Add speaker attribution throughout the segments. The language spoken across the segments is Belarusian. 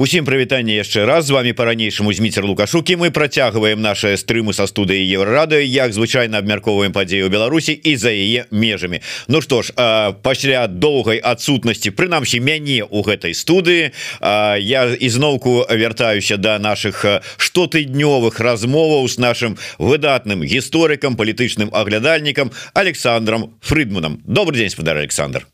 Speaker 1: Усім прывітанне яшчэ раз. З вами по-ранейшаму зміцер лукашукі мы працягваем наши стрымы са студыі еврорады як звычайна абмярковаем падзею Беларусі і за яе межамі. Ну што ж пасля доўгай адсутнасці прынамсі мяне у гэтай студыі я ізноўку вяртаюся да наших штотыднёвых размоваў с нашим выдатным гісторыкам палітычным аглядальнікам Александром Фрыдманам. Добрый день спадар Александр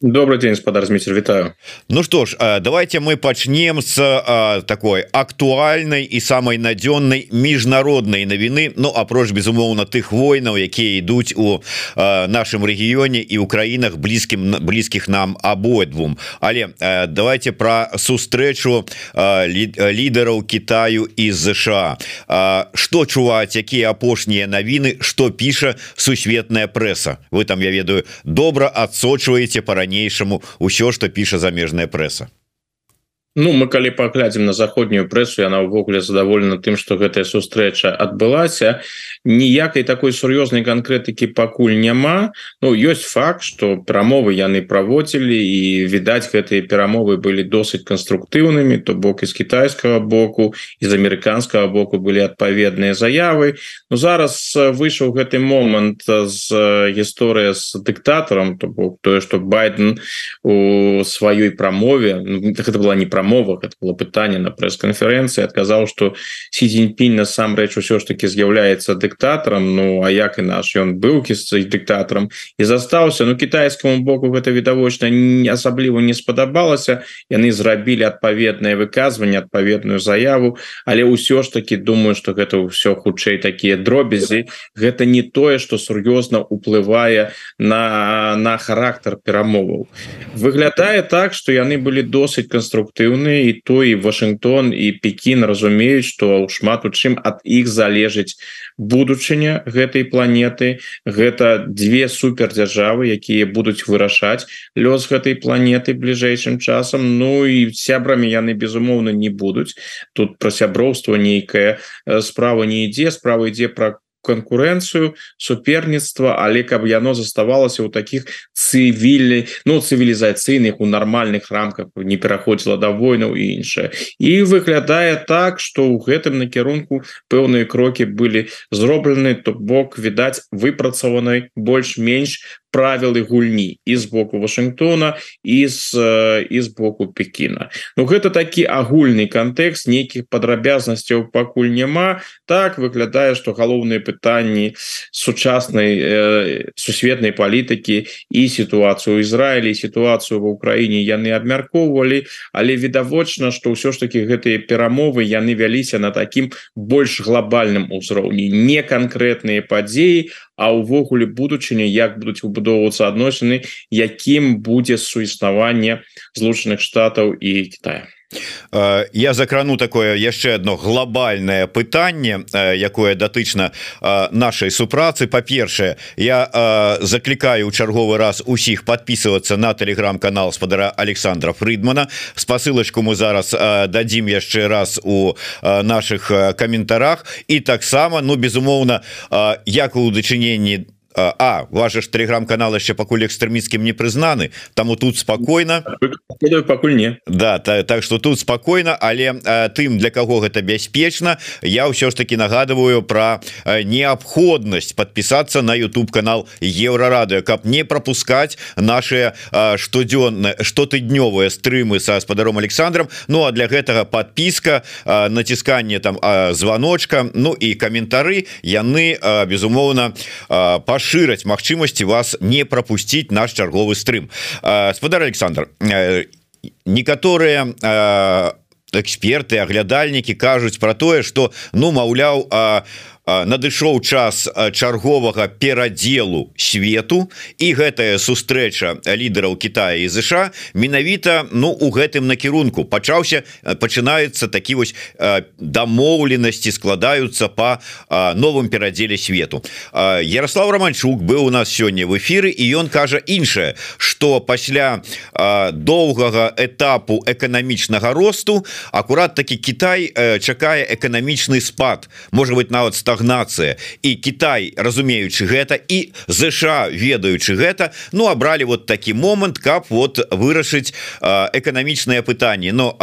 Speaker 2: добрый день спадар Зміцер вітаю
Speaker 1: Ну что ж давайте мы пачнем с а, такой актуальнай і самой надзённай міжнароднай навіны Ну апроч безумоўна тых войнаў якія ідуць у а, нашем рэгіёне і ў краінах блізкім блізкіх нам абодвум але а, давайте про сустрэчу лідараў Китаю і ЗША что чуваць якія апошнія навіны что піша сусветная прэса вы там я ведаю добра адсочваеце пара по-ранейшаму ўсё что піша замежная прэса
Speaker 2: Ну мы калі паглядзім на заходнюю прэсу яна ўвогуле задаволена тым что гэтая сустрэча адбылася. Ніякай такой сур'ёзнай канкрэтыкі пакуль няма. Ну ёсць факт что перамовы яны праводзілі і відаць гэтыя перамовы былі досыць канструктыўнымі то бок из китайскага боку из амерыканскага боку былі адпаведныя заявы. Ну зараз выйшаў гэты момант з гісторыя з дыктатарам то бок тое что байден у сваёй прамове ну, гэта была не прамова прамовах это было пытанне на прэс-канферэнцыі адказаў что си дзеньпінь насамрэч усё ж таки з'яўляецца дыктатарам Ну а як і наш ён быў кісцай дыктатарам і застаўся Ну китайскому боку гэта відавочна не асабліва не спадабалася яны зрабілі адпаведнае выказванне адпаведную заяву. Але ўсё ж таки думаю что гэта ўсё хутчэй такія дробязі гэта не тое что сур'ёзна уплывае на на характар перамоваў выглядае так что яны былі досыць канструктыўны эфектыўныя і то і Вашингтон і Пекін разумеюць што шмат у чым ад іх залежыць будучыня гэтай планеты. Гэта две супердзяржавы якія будуць вырашаць лёс гэтай планеты бліжэйшым часам. Ну і сябрамі яны безумоўна не будуць. Тут пра сяброўства нейкая справа не ідзе. Справа ідзе пра конкуренцию суперніцтва але каб яно заставалася у таких цывілі Ну цывілізацыйных у нармальных рамках не пераходзіла до войнаў і іншае і выглядае так что у гэтым накірунку пэўныя крокі былі зроблены то бок відаць выпрацаванай больш-менш правілы гульні і з боку Вашингтона і з і з боку Пекіна. Ну гэта такі агульны кантэкст нейкіх падрабязнасцяў пакуль няма. Так выглядае что галоўныя пытанні сучаснай э, сусветнай палітыкі і сітуацыю Ізраілі сітуацыю ва ўкраіне яны абмяркоўвалі але відавочна что ўсё ж таки гэтыя перамовы яны вяліся на такім больш глобальным узроўні. Не канкрэтныя падзеі а увогуле будучыня як будуць выбудоўвацца адносіны якім будзе суіснаванне злучаных штатаў і Китая
Speaker 1: я закрану такое яшчэ одно глобальное пытанне якое датычна нашай супрацы. Па-першае я заклікаю у чарговы раз усіх подписываться на телеграм-канал спадара Александра Фридмана спасылочку мы зараз дадзім яшчэ раз у наших каментарах. І таксама ну безумоўна як у дачыненні до А ваш телеграм-канал яшчэ пакуль экстрэміцкім не прызнаны таму тут спокойно.
Speaker 2: Пакуль не.
Speaker 1: Да та, так что тут спокойно але а, тым для кого гэта бяспечна я ўсё ж таки нагадываю про неабходнасць подпісацца на YouTube канал еврорадыо каб не пропускать наши штодзённы штотыднёвыя стрымы са спадаром Александром. Ну а для гэтага подпіска націсканне там звоночка Ну і каментары яны безумоўна паш пашыраць магчымасці вас не пропусціць наш чарговы стрым. Спадар Александр некаторыя эксперты аглядальнікі кажуць про тое что ну маўляў а надышоў час чарговага перадзелу свету і гэтая сустрэча лідараў Китая і ЗША менавіта Ну у гэтым накірунку пачаўся пачынаецца такі вось дамоўленасці складаюцца по новым перадзеле свету. Ярослав романчук быў у нас сёння в эфиры і ён кажа іншае что пасля доўгага этапу эканамічнага росту акурат таки Китай чакае эканамічны спад. Может быть нават 100 стагнацыя і Кітай разумеючы гэта і ЗША ведаючы гэта ну абралі вот такі момант каб вот вырашыць эканамічнае пытанне. Но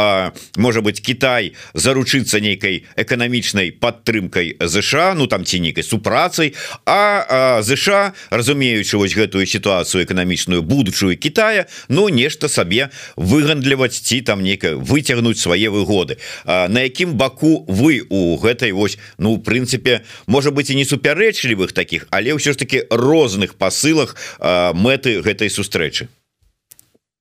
Speaker 1: можа быть Кітай заручыцца нейкай эканамічнай падтрымкай ЗША ну там ці нейкай супрацай. А ЗША разумеючы вось гэтую сітуацыю эканамічную будучую Китая Ну нешта сабе выгандліваць ці там некая выцягнуць свае выгоды. На якім баку вы у гэтай вось ну в прынцыпе можа быть і не супярэчлівых таких але ўсё ж таки розных посылах мэты гэтай сустрэчы.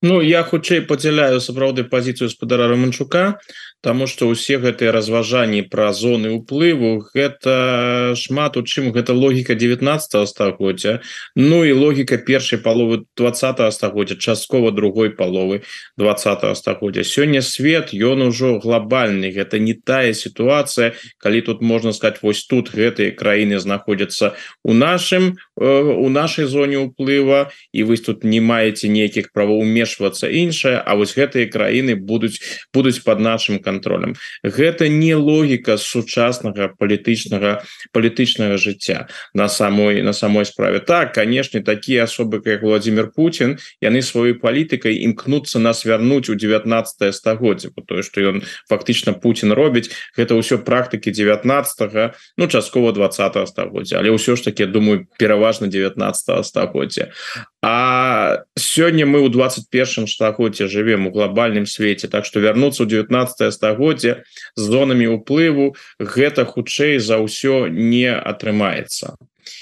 Speaker 2: Ну я хутчэй подзяляю сапраўды позіцыю спадара романчука Таму что усе гэтыя разважанні пра зоны уплыву гэта шмат у чым гэта логіка 19 стагоддзя. Ну і логіка першай паловы 20 стагоддзя часткова другой паловы 20 стагоддзя. Сёння свет ён ужо глобальны гэта не тая сітуацыя калі тут можна сказать вось тут гэтыя краіны знаходзяцца у нашым э, у нашай зоне уплыва і вы тут не маеце нейкіх правоў умешвацца іншае А вось гэтыя краіны будуць будуць под нашим каналом контролем гэта не логіка сучаснага палітычнага палітычнага жыцця на самой на самой справе. Так канешне такія асобы как Владимир Путин яны сваёй палітыкай імкнуцца нас вярнуць у 19 стагоддзя тое что ён фактычна Путин робіць гэта ўсё практыкі 19 ну часткова 20 стагоддзя. Але ўсё ж таки думаю пераважна 19 стагоддзя А сёння мы ў 21 стагоддзе живвем у глобальным свеце так что вярнуцца ў 19 стагоддзе з зонамі уплыву гэта хутчэй за ўсё не атрымаецца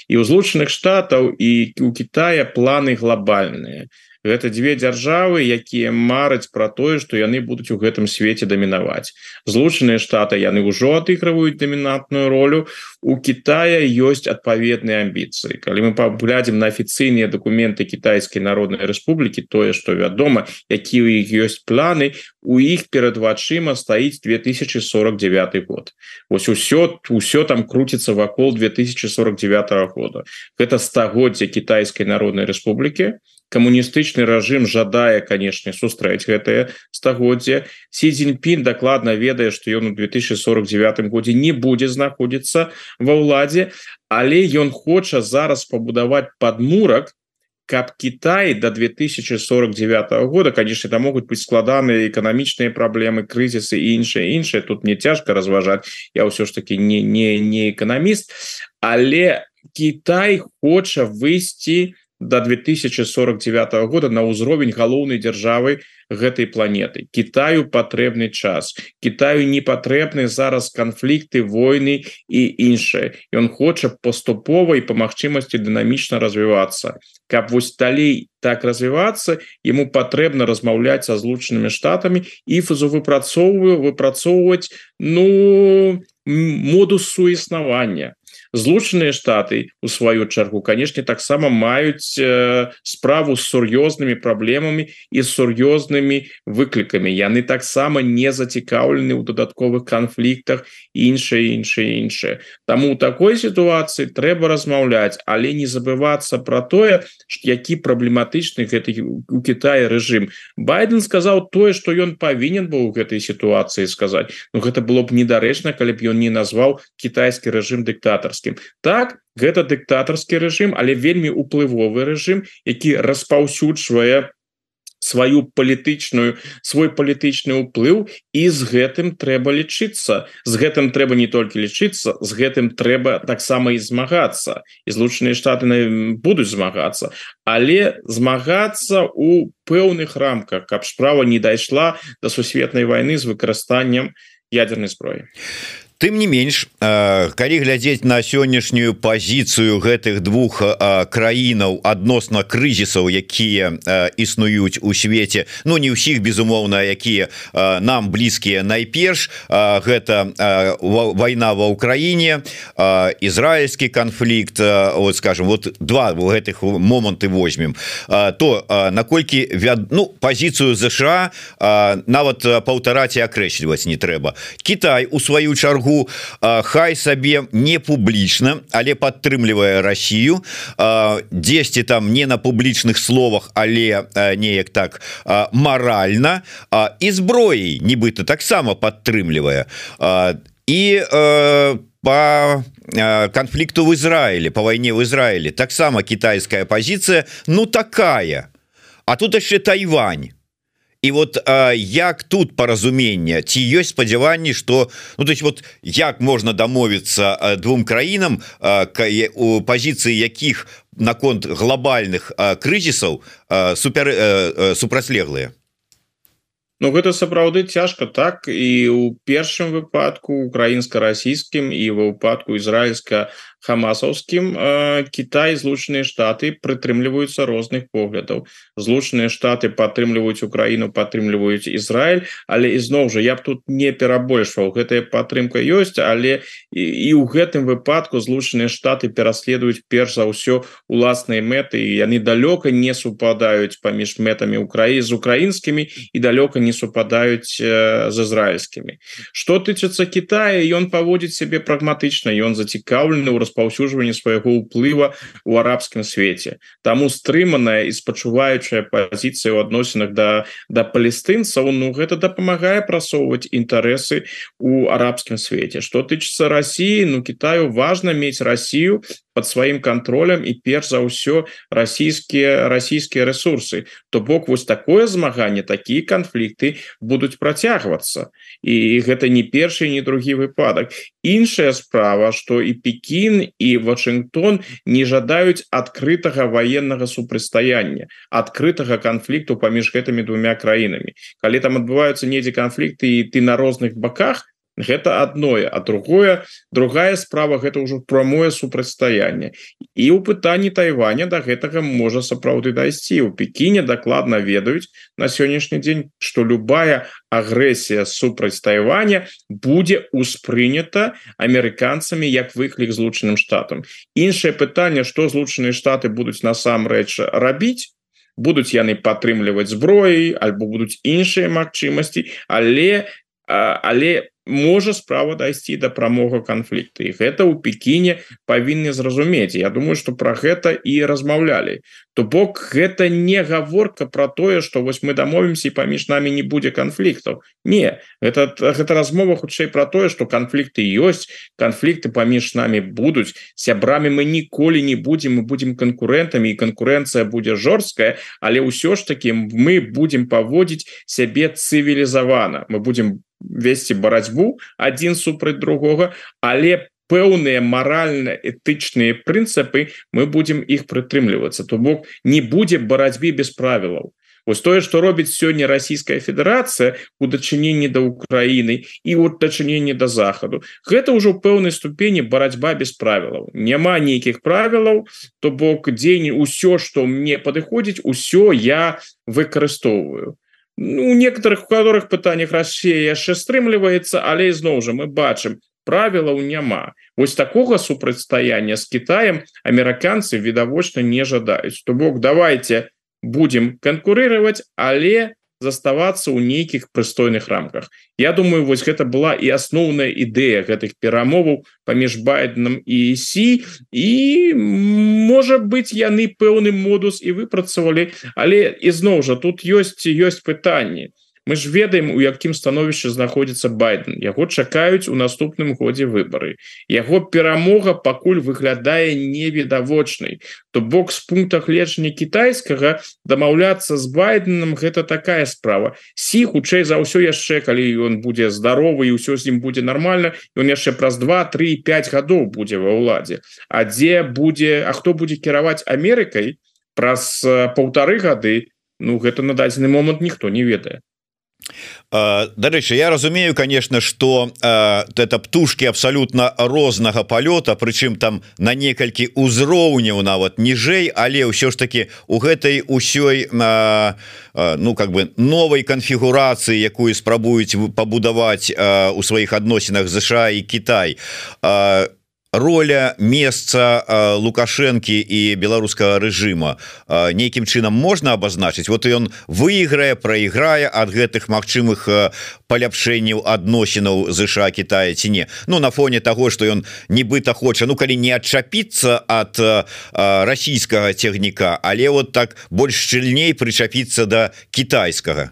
Speaker 2: і у злучаных штатаў і у Китая планы глобальныя гэта две дзяржавы якія мараць про тое что яны будуць у гэтым свеце дамінаваць. Злучаныя штаты яны ўжо адыгрываюць дамінантную ролю. У Китая ёсць адпаведныя амбіцыі. Калі мы паглядзім на афіцыйныя документы кітайскай народной Рэспублікі тое что вядома які у іх ёсць планы у іх перад вачыма стаіць 2049 год. Ось усё усё там круціцца вакол 2049 года. Гэта стагоддзя кітайскай народной Рэспублікі камуністычны рэжым жадае канешне сустрэць гэтае стагоддзе си Цзіньпін дакладна ведае што ён у 2049 годзе не будзе знаходзіцца ва ўладзе але ён хоча зараз пабудаваць падмурак каб Кітай до 2049 года. Конечно там могуць быть складаныя эканамічныя праблемы крызісы і іншае іншае тут мне цяжка разважаць я ўсё ж таки не не не эканаміст але Кітай хоча выйсці на до 2049 года на ўзровень галоўнай дзяржавы гэтай планеты. Китаю патрэбны час. Китаю не патрэбны зараз канфлікты войны і іншае ён хоча паступова і па магчымасці дынамічна развівацца каб вось далей так развівацца ему патрэбна размаўляць са злучанымі штатамі і фазу выпрацоўваю выпрацоўваць ну модус суіснавання злучаныя штаты у сваю чаргу канешне таксама маюць э, справу з сур'ёзнымі праблемамі і сур'ёзнымі выклікамі. Яны таксама не зацікаўлены ў дадатковых канфліктах іншае іншае іншае. Таму у такой сітуацыі трэба размаўляць але не забывацца про тое які праблематычны гэты у Китае рэжым. Байден сказаў тое что ён павінен быў у гэтай сітуацыі сказаць. Ну гэта было б недарэчна калі б ён не назваў кітайскі рэжым дыктатарскі дыктатарскім так гэта дыктатарскі рэжым але вельмі уплывовы рэжым які распаўсюджвае сваю палітычную свой палітычны ўплыў і з гэтым трэба лічыцца. З гэтым трэба не толькі лічыцца з гэтым трэба таксама і змагацца. І злучаныя штаты будуць змагацца. Але змагацца у пэўных рамках каб справа не дайшла до сусветнай войны з выкарыстаннем ядерной зброі
Speaker 1: тым не менш калі глядзець на сённяшнюю пазіцыю гэтых двух краінаў адносна крызісаў якія існуюць у свеце Ну не ўсіх безумоўна якія нам блізкія найперш гэта вайна ва ўкраіне ізраильскі канфлікт вот скажем вот два гэтых моманты возьмем. То наколькі вяд ну пазіцыю ЗША нават паўтараць і акрэсліваць не трэба. Кітай у сваю чаргу богу хай сабе не публічна але падтрымлівае Россию дзесьці там не на публічных словах але неяк так маральна. І зброей нібыта таксама падтрымлівае. І по по конфликту в Израиле по войне в Израиле таксама китайская позиция ну такая. А тут еще Тайвань і вот а, як тут паразумення ці ёсць спадзяванні что ну то есть вот як можна дамовіцца двум краінам у пазіцыі якіх наконт глобальных крызісаў супер супрацьлеглыя?
Speaker 2: Ну гэта сапраўды цяжка так і у першым выпадку украінска-расійскім і ва выпадку ізраільска хамасаўскім Кітай злучаныя штаты прытрымліваюцца розных поглядаў. Злучаныя штаты падтрымліваюць Украіну падтрымліваюць Ізраиль але ізноў жа я б тут не перабольшваў гэтая падтрымка ёсць але і, і ў гэтым выпадку злучаныя штаты пераследуюць перш за ўсё уласныя мэты і яны далёка не супадаюць паміж мэтамі Украі з украінскімі і далёка не супадаюць з ізраільскімі. Что тычыцца Китая ён паводзіць сябе прагматычна ён зацікаўлены ў распаўсюджванні свайго ўплыва у арабскім свеце. Таму стрыманая і спачуваючая пазіцыя ў адносінах да да палестынцаў Ну гэта дапамагае прасоўваць інтарэсы у арабскім свеце. Что тычыцца Росіі Ну Китаю важно мець Россию под сваім контролем і перш за ўсё расійскія расійскія ресурсы то бок вось такое змаганне такія канфлікты будуць працягвацца. І гэта не першы не другі выпадак. Іншая справа что і Пекін і Вашингтон не жадаюць адкрытага военнага супрацьстаяння адкрытага канфлікту паміж гэтымі двумя краінамі. Калі там адбываюцца недзе канфлікты і ты на розных баках гэта одное а другое другая справа гэта ўжо прамое супрацьстаянне. І ў пытанні Тайваня до да гэтага можа сапраўды дайсці. У Пекіне дакладна ведаюць на сённяшні дзень что любая агрэсія супраць Тайваня будзе успрынята амерыканцамі як выклік злучаным штатам. Іншае пытанне что злучаныя штаты будуць насамрэч рабіць? Будуць яны падтрымліваць зброі альбо будуць іншыя магчымасці але але можа справа дайсці да прамога канфлікта і гэта ў пекіне павінны зразумець Я думаю что про гэта і размаўлялі то бок гэта не гаворка про тое что вось мы дамовімся і паміж нами не будзе канфліктаў не это гэта размова хутчэй про тое что канфлікты ёсць канфлікты паміж нами будуць сябрамі мы ніколі не будем мы будем канкурентамі і канкурэнцыя будзе жорсткая але ўсё ж таки мы будем паводзіць сябе цывілізавана мы будем весці барацьбу один супраць другога але пэўныя маральна-этычныя прынцыпы мы будем іх прытрымлівацца. То бок не будзе барацьбе без правілаў. Вось тое что робіць сёння Расійская Федерацыя у дачыненні да Украіны і вот дачыненні да захаду гэта ўжо пэўнай ступені барацьба без правілаў. Няма нейкіх правілаў то бок дзень усё что мне падыходзіць усё я выкарыстоўваю. Ну, у некоторых у которых пытаниях Россия яшчэ стрымліваецца але ізноў жа мы бачым правілаў няма. Ось такого супрацьстаяння с Китаем амерыканцы відавочна не жадаюць. То бок давайте будем конкурировать але заставацца ў нейкіх прыстойных рамках. Я думаю вось гэта была і асноўная ідэя гэтых перамоваў паміж байденом і сі. І можа быть яны пэўны модус і выпрацавалі. Але ізноў жа тут ёсць ёсць пытанні мы ж ведаем у якім становішча знаходзіцца байден. Яго чакаюць у наступным годзе выборы яго перамога пакуль выглядае невідавочнай. То бок з пункта гледжання кітайскага дамаўляцца з байденом гэта такая справа. Сі хутчэй за ўсё яшчэ калі ён будзе здаровы і ўсё з ім будзе нормально ён яшчэ праз 2-3-5 гадоў будзе ва ўладзе. А дзе будзе А хто будзе кіраваць Амерыкай праз паўтары гады Ну гэта на дадзены момант ніхто не ведае
Speaker 1: Дарэчы я разумею конечно что это птушки абсолютно рознага полета прычым там на некалькі узроўняў нават ніжэй але ўсё ж таки у гэтай усёй на ну как бы новой канфігурацыі якую спрабуюць пабудаваць у сваіх адносінах ЗША і Кітай. У роля месца лукашэнкі і беларускага рэжыма. Нейкім чынам можна абазначыць? Вот ён выйграе проіграе ад гэтых магчымых паляпшэнняў адносінаў ЗША Китая ці не. Ну на фоне того что ён нібыта хоча Ну калі не адчапіцца ад расійскага цягніка але вот так больш шчыльней прычапіцца до да китайскага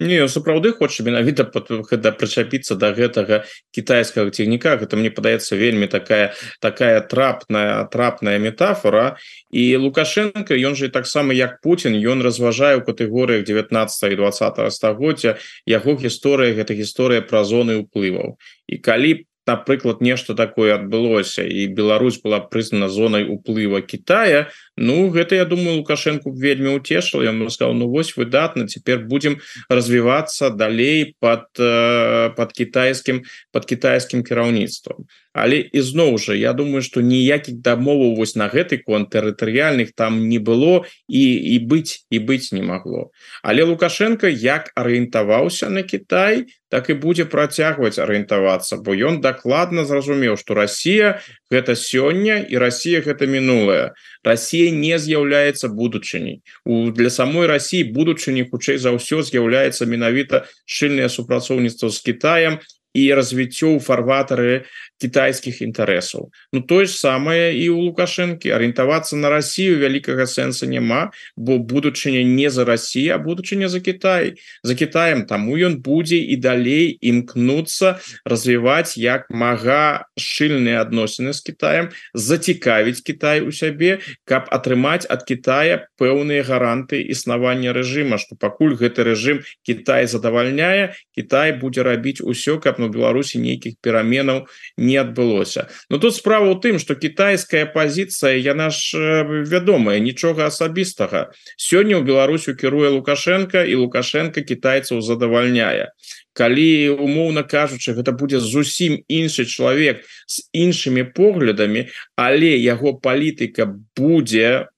Speaker 2: не сапраўды хоча менавіта гэта прычапіцца до да гэтага китайскага цягніка. Гэта мне падаецца вельмі такая такая трапная трапная метафора і лукашенко ён же таксама як Путін ён разважае у катэгорыях 19 і 20 стагоддзя яго гісторыя гэта гісторыя пра зоны ўплываў. І калі по напрыклад нешта такое адбылося і Беларусь была прызнана зонай уплыва Китая Ну гэта я думаю лукашенко вельмі утешил я сказал Ну вось выдатна цяпер будем развиваться далей под под китайскім под китайскім кіраўніцтвом але ізноў жа я думаю что ніякіх дамоваў вось на гэты конт тэрытарыяльных там не было і і быць і быць не магло. Але лукашенко як арыентаваўся на Китай так і будзе працягваць арыентавацца бо ён дакладна зразумеў что Россия гэта сёння і Россия гэта мінулая Россия не з'яўляецца будучыняй. У для самой России будучыні хутчэй за ўсё з'яўляецца менавіта шчыльнае супрацоўніцтва з Китаем і развіццё ў фарватары китайскіх інтарэсаў Ну тое ж самае і у лукашэнкі. Арыентавацца на Россию вялікага сэнса няма бо будучыня не за Россия будучыня за Китай за Китаем таму ён будзе і далей імкнуцца развіваць як мага шчыльныя адносіны з Китаем зацікавіць Китай у сябе каб атрымаць ад Китая пэўныя гаранты існавання рэжыма что пакуль гэты рэжым Китай задавальняе Китай будзе рабіць усё каб на Беларусі нейкіх пераменаў не не адбылося. Но тут справа у тым что китайская позиция яна ж э, вядомая нічога асабістага. Сёння у Беларусю кіруе лукашенко і лукашенко китайцаў задавальняе. Калі умоўно кажучы гэта будзе зусім іншы чалавек з іншымі поглядамі але яго палітыка будзе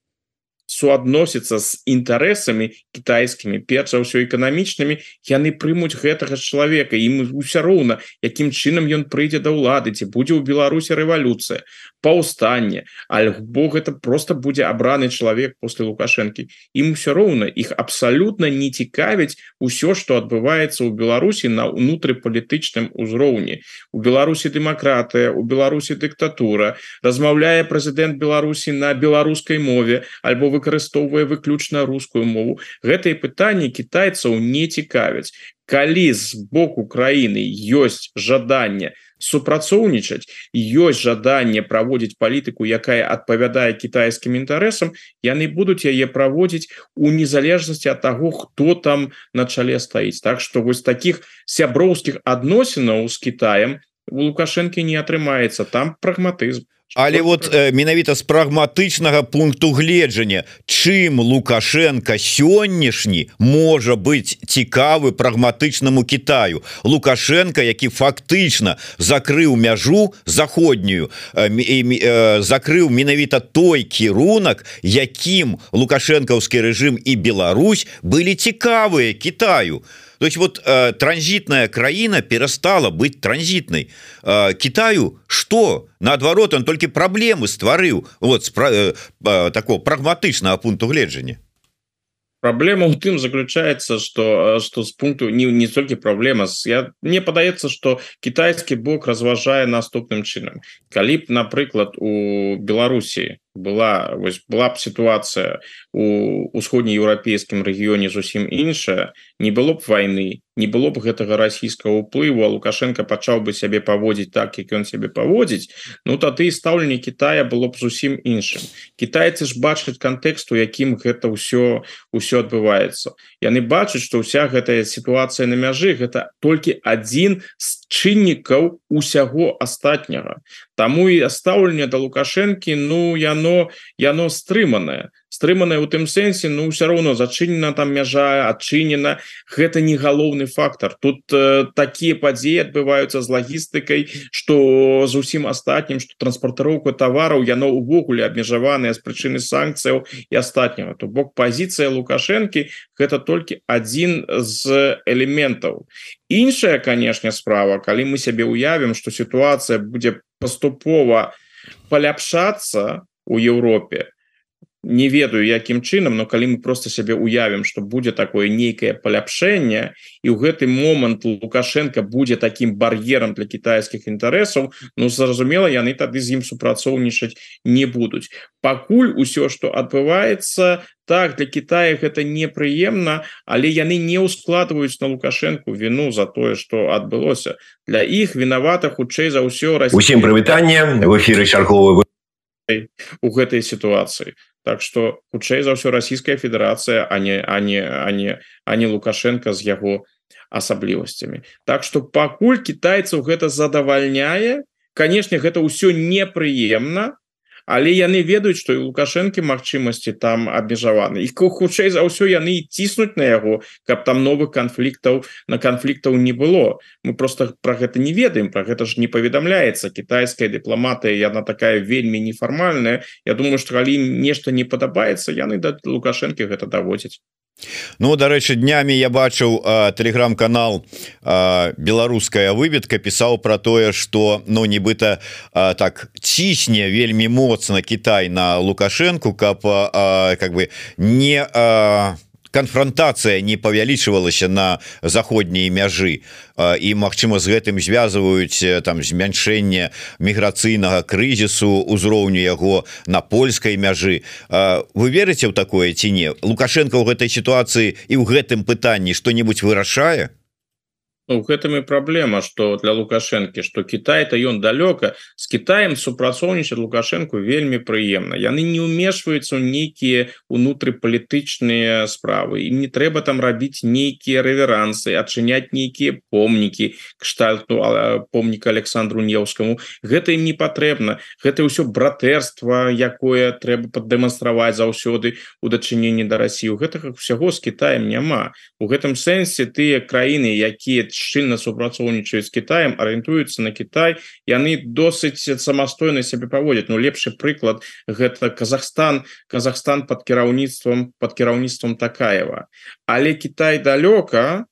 Speaker 2: суадносіцца з інтарэсамі кітайскімі. Перш за ўсё эканамічнымі яны прымуць гэтага чалавека ім ўсё роўна якім чынам ён прыйдзе да ўлады ці будзе ў Беларусі рэвалюцыя паўстанне. Альбо гэта просто будзе абраны чалавек после лукашэнкі. Ім все роўна іх абсалютна не цікавіць усё что адбываецца ў Беларусі на унутрыпалітычным узроўні. У Беларусі дэмакратыя у Беларусі дыктатура. Размаўляе прэзідэнт Беларусі на беларускай мове альбо вы выкарыстоўвае выключна рускую мову. Гэтые пытанні китайцаў не цікавяць. Калі з боку краіны ёсць жаданне супрацоўнічаць. Ёсць жаданне праводзіць палітыку якая адпавядае кітайскім інтарэсам яны будуць яе праводзіць у незалежнасці ад таго хто там на чале стаіць. Так што вось таких сяброўскіх адносінаў з Китаем у лукашэнкі не атрымаецца. Там прагматызм
Speaker 1: Але вот э, менавіта з прагматычнага пункту гледжання чым лукашенко сённяшні можа быць цікавы прагматычнаму Китаю лукашенко які фактычна закрыў мяжу заходнюю э, э, закрыў менавіта той кірунак якім лукашэнкаўскі рэжым і Беларусь былі цікавыя Китаю то есть вот э, транзитная краіна перастала быть транзитной. Э, Китаю что? Наадварот он только проблемы стварыў вот э, э, такого прагматычного пункту гледжання
Speaker 2: проблема у тым заключается что что с пункту не не столькі проблема. Я мне падаецца что китайский бок разважае наступным чынам калі б напрыклад у Беларусі была вось была б сітуацыя у усходнееўрапейскім рэгіёне зусім іншая не было б войны не было б гэтага расійскага ўплыву лукашенко пачаў бы сябе паводзіць так як ён сябе паводзіць Ну тады стаўленне Китая было б зусім іншым. Китайцы ж бачаць кантэксту якім гэта ўсё ўсё адбываецца. Яны бачаць что ўся гэтая сітуацыя на мяжы гэта толькі адзін з чыннікаў усяго астатняга Таму і стаўленне да лукашэнкі Ну яно яно стрыманае стрыманае у тым сэнсе Ну ўсё роўно зачынена там мяжа адчынена. Гэта не галоўны фактор тут э, такія падзеі адбываюцца з лагістыкай что зусім астатнім что транспартароўку тавараў яно увогуле абмежаваныя з прычыны санкцыяў і астатняга. То бок пазіцыя лукашэнкі гэта толькі адзін з элементаў. Іншая канешне справа калі мы сябе уявім что сітуацыя будзе поступова паляпшацца у Еўропе не ведаю якім чынам но калі мы просто сябе уявім что будзе такое нейкае паляпшэнне і ў гэты момант лукашенко будзе таким бар'ерам для китайскіх інтарэсаў Ну зразумела яны тады з ім супрацоўнічаць не будуць. Пакуль усё что адбываецца так для Китая гэта непрыемна але яны не ускладваюць на лукашенко вину за тое что адбылося. Для іх вінавата хутчэй за ўсё
Speaker 3: усім прывітанне. В эфиры чарговы
Speaker 2: у гэтай сітуацыі Так что хутчэй за ўсё Российская Федерация а не а не а не а не лукашенко з яго асаблівасцямі. Так что пакуль китайцаў гэта задавальняе конечно гэта ўсё непрыемна але яны ведаюць что і лукашэнкі магчымасці там абмежаваны. Их хутчэй за ўсё яны ціснуць на яго каб там новых канфліктаў на канфліктаў не было. Мы просто про гэта не ведаем про гэта ж не паведамляецца. Китайская дыпламатыя яна такая вельмі нефармальная. Я думаю что калі нешта не падабаецца яны да лукашэнкі гэта даводзяць
Speaker 1: Ну дарэчы днямі я бачыў телеграм-канал беларуская выведка пісаў про тое что ну нібыта так цісне вельмі моцна Кітай на лукашенко каб а, как бы не а, конфронтацыя не павялічвалася на заходняй мяжы і Мачыма з гэтым звязваюць там змяншэнне міграцыйнага крызісу узроўню яго на польскай мяжы. Вы верыце ў такое ці не? Лукашенко ў гэтай сітуацыі і ў гэтым пытанні што-нибудь вырашае
Speaker 2: Ну, гэтым і праблема что для лукашэнкі что Китай то ён далёка с Китаем супрацоўнічаць лукашенко вельмі прыемна яны не умешваюцца ў нейкія унутры палітычныя справы. Ім не трэба там рабіць нейкія рэверансы адчыняць нейкія помнікі кштальту помніка Александру неўскаму гэта ім не патрэбна гэта ўсё братэрства якое трэба паддэманстраваць заўсёды у дачыненні да Росію гэтага ўсяго з Китаем няма. У гэтым сэнсе тыя краіны якія шчыльна супрацоўнічаюць з Китаем арыентуюцца на Китай яны досыць самастойна сябе паводзяць Ну лепшы прыклад гэта Казахстан. Казахстан под кіраўніцтвам под кіраўніцтвам такаева. Але Китай далёка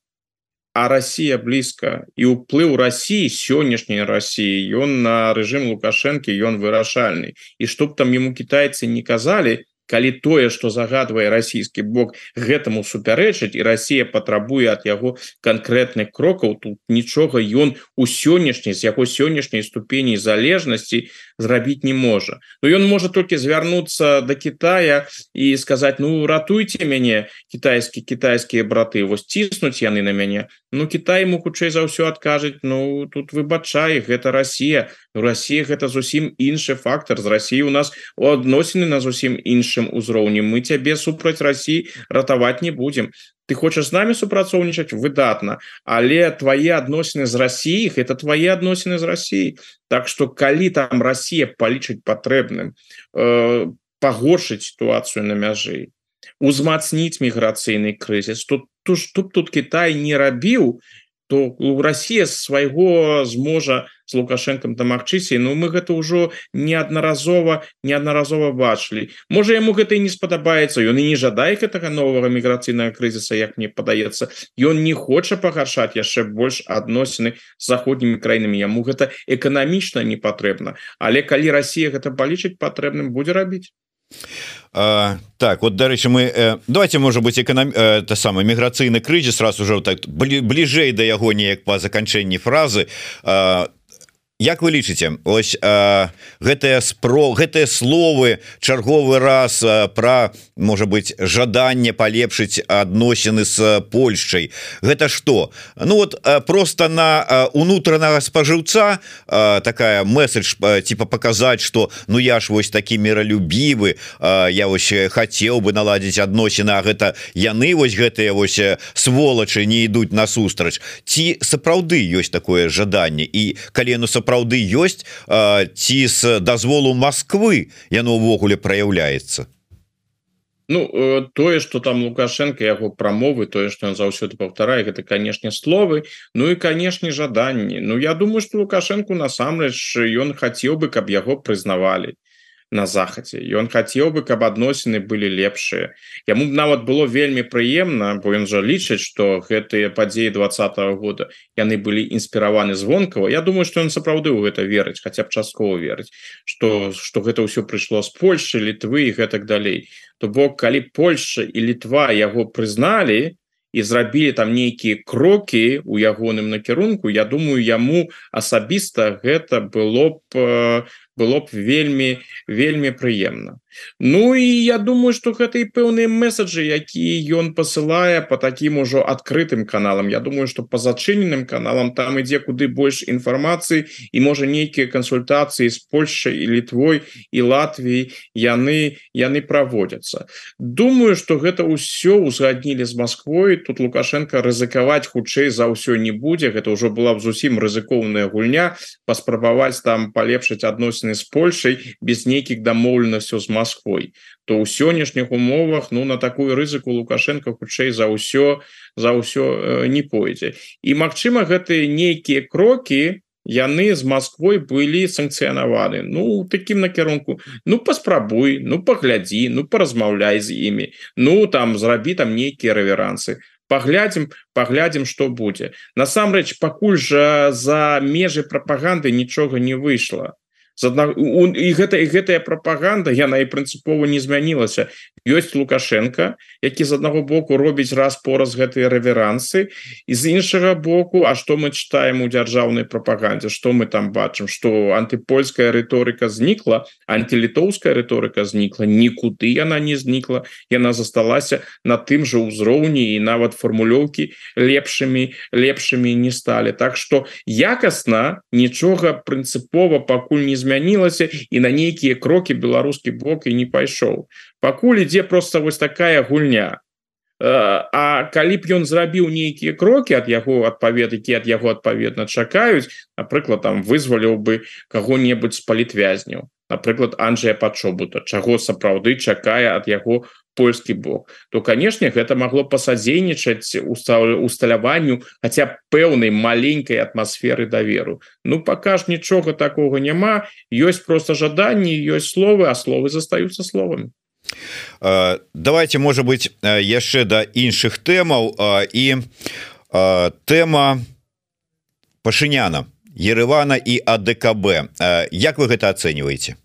Speaker 2: а Россия блізка і ўплыў России сённяшняй России ён на рэжым лукашэнкі ён вырашальны і чтоб там ему китайцы не казалі калі тое что загадвае расійскі бок гэтаму супярэчыць і Россия патрабуе от яго конкретных крокаў тут нічога ён у сённяшняй з яго сённяшняй ступені залежнасці зрабіць не можа. Но ён можа толькі звярнуцца до Китая і сказать ну ратуйте мяне китайскі китайскія браты вось ціснуць яны на мяне Ну Китай ему хутчэй за ўсё адкажыць Ну тут выбачай гэта Россия Россия гэта зусім іншы фактор. З России у нас у адносіны на зусім іншым узроўні мы цябе супраць России ратаваць не будем. Ты хочаш з нами супрацоўнічаць выдатна але твои адносіны з Россией это твои адносіны з Россией Так что калі там Россия палічыць патрэбным э, пагоршыць ситуацию на мяжы узмацніць міграцыйны крызіс тут тут тут, тут Китай не рабіў то у Россия свайго зможа с лукашенком дамагчыся Ну мы гэта ўжо неаднаразова неаднаразова бачылі. Можа яму гэта і не спадабаецца ён і не жадае гэтага нового міграцыйнага крызіса як мне падаецца. Ён не хоча пагаршаць яшчэ больш адносіны з заходнімі краінамі. Яму гэта эканамічна не патрэбна. Але калі Россия гэта палічыць патрэбным будзе рабіць
Speaker 1: А, так вот дарэчы мы э, давайте может быть эконом э, та самый міграцыйны крызіс раз уже так бліжэй да яго неяк по заканчэнні фразы. А, Як вы лічыце? Ось гэтыя спро гэтыя словы чарговы раз про можа быть жаданне полепшыць адносіны с Польшчай. Гэта что Ну вот просто на унутранага спажыўца такая месседж типа показать что ну я ж вось такі миролюбівы я вось хотел бы наладзіць адносіны А гэта яны вось гэтыя вось сволачы не ідуць насустрач ці сапраўды ёсць такое жаданне? І калі ну сапраўды сапраўды ёсць ці з дазволу Москвы яно ўвогуле праяўляецца?
Speaker 2: Ну э, тое что там лукашенко яго прамовы тое что он заўсёды паўтарае гэта канешне словы Ну і канешне жаданні. Ну я думаю что лукашенко насамрэч ён хацеў бы каб яго прызнавалі на захадзе ён хацеў бы каб адносіны былі лепшыя яму нават было вельмі прыемна бо ён жа лічыць что гэтыя падзеі двадцатого года яны былі інспіраваны звонкава. Я думаю что ён сапраўды ў гэта верыць хотя б часткова верыць что что гэта ўсё прыйшло з Польши літвы і гэтак далей. То бок калі Польша і літва яго прызналі і зрабілі там нейкія крокі у ягоным накірунку Я думаю яму асабіста гэта было б было б вельмі вельмі прыемна. Ну і я думаю что гэта і пэўныя месаджы якія ён посылае по таким ужо адкрытым каналам. Я думаю что по зачыненым каналам там ідзе куды больш інфармацыі і можа нейкія кансультацыі з Польшай і літвой і Латвіі яны яны праводзяцца. Думаю что гэта ўсё узгаднілі з Москвой тут лукашенко рызыкаваць хутчэй за ўсё не будзе. Гэта ўжо была б зусім рызыкоўная гульня. Паспрабаваць там палепшыць адносіны з Польшай без нейкіх дамоўленасцяў з Москвой то ў сённяшніх умовах ну на такую рызыку лукашенко хутчэй за ўсё за ўсё э, не пойдзе. І Мачыма гэтыя нейкія крокі яны з Москвой былі санкцыянаваны. Ну таким накірунку. Ну паспрабуй ну паглядзі ну паразмаўляй з імі. Ну там зрабі там нейкія рэверансы. Паглядзім паглядзім что будзе. Насамрэч пакуль жа за межы прапаганды нічога не выйшла з адна і гэта і гэтая прапаганда яна і прынцыпова не змянілася. Ёсць лукашенко які з аднаго боку робіць раз пораз гэтыя рэверансы і з іншага боку А что мы читаем у дзяржаўнай прапагандзе что мы там бачым что антипольская рыторыка знікла антилітоўская рыторыка знікла нікуды яна не знікла. Яна засталася на тым же ўзроўні і нават фармулёўкі лепшымі лепшымі не сталі. Так что якасна нічога прынцыпова пакуль не змя змянілася і на нейкія крокі беларускі бок і не пайшоў пакуль ідзе просто вось такая гульня. А калі б ён зрабіў нейкія крокі ад яго адпавед які ад яго адпаведна чакаюць напрыклад там вызваліў бы каго-небудзь з палітвязняў напрыклад Анджя пачобута. Чаго сапраўды чакае ад яго польскі бок? То канешне гэта магло пасадзейнічаць усталяванню хотя пэўнай маленькой атмасферы даверу. Ну пакаж нічога такого няма. Ёсць просто жаданні ёсць словы а словы застаюцца словамі.
Speaker 1: Давайте можа быть яшчэ да іншых тэмаў. І тэма пашыняна ерывана і адКб Як вы гэта ацэньваеце?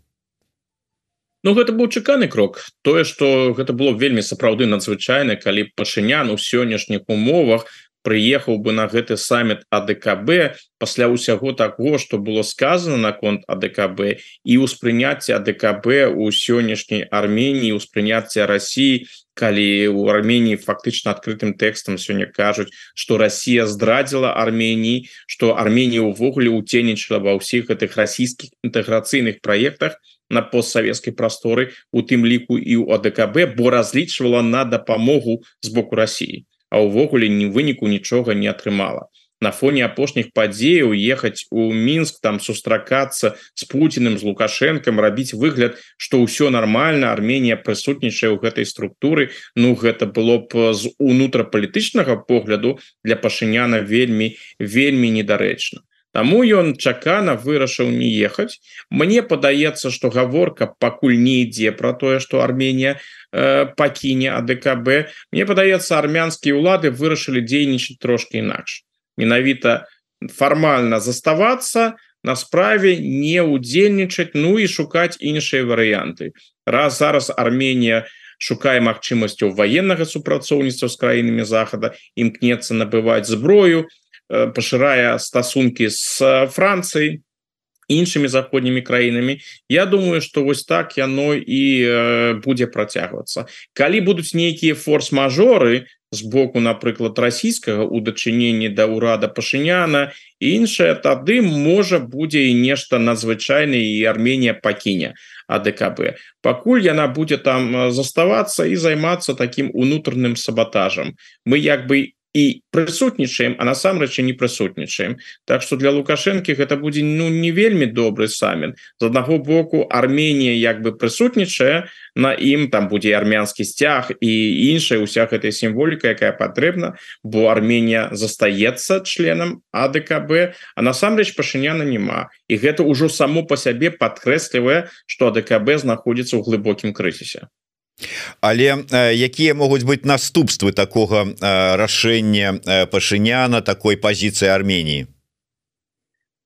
Speaker 2: Ну гэта быў чаканы крок. Тое что гэта было вельмі сапраўды надзвычайна калі пашынян у сённяшніх умовах прыехаў бы на гэты саммит АДКБ пасля ўсяго такого что было сказано наконт АДКБ і ўспрыняцце АДКБ у сённяшняй Арменії ўспрыняцце Росіі калі у Арменії фактычна адкрытым тэкстам сёння кажуць что Россия здрадзіла Арменії что Арменія увогуле уценнічала ва ўсіх гэтых расійскіх інтэграцыйных праектах на постсавецкай прасторы у тым ліку і у АДКБ бо разлічвала на дапамогу з боку Росіі а увогуле ні выніку нічога не атрымала. На фоне апошніх падзеяў ехаць у мінск там сустракацца с Путиным з лукашенком рабіць выгляд что ўсё нормально Арменія прысутнічае ў гэтай структуры. Ну гэта было б з унутрапалітычнага погляду для пашыняна вельмі вельмі недарэчна Таму ён чакана вырашыў не ехаць. Мне падаецца что гаворка пакуль не ідзе про тое что Арменія э, пакіне АДКБ Мне падаецца армянскія ўлады вырашылі дзейнічаць трошки інакш. Менавіта фармальна заставацца на справе не удзельнічаць Ну і шукаць іншыя варыянты. Раз зараз Арменія шукае магчымасцяў военнага супрацоўніцтва з краінамі захада імкнецца набываць зброю то пашырае стасункі с Францыяй іншымі заходнімі краінамі Я думаю что вось так яно і э, будзе працягвацца калі будуць нейкія форс-мажоры з боку напрыклад расійскага у дачыненні да ўрада пашыняна іншае тады можа будзе і нешта надзвычайна і Арменія пакіне АДКБ пакуль яна будзе там заставацца і займацца таким унутраным сабатажам мы як бы і прысутнічаем а насамрэч не прысутнічаем. Так что для лукашэнкі гэта будзе ну не вельмі добры самін. З аднаго боку Арменія як бы прысутнічае на ім там будзе армянскі сцяг і іншая уся гэтая сімволіка якая патрэбна бо Арменія застаецца членам АДКБ а насамрэч пашыняна няма. І гэта ўжо само по сябе падкрэслівае что АДКБ знаходзіцца ў глыбокім крызісе
Speaker 1: але э, якія могуць быць наступствы такога э, рашэння э, пашыняна такой пазіцыі Арменії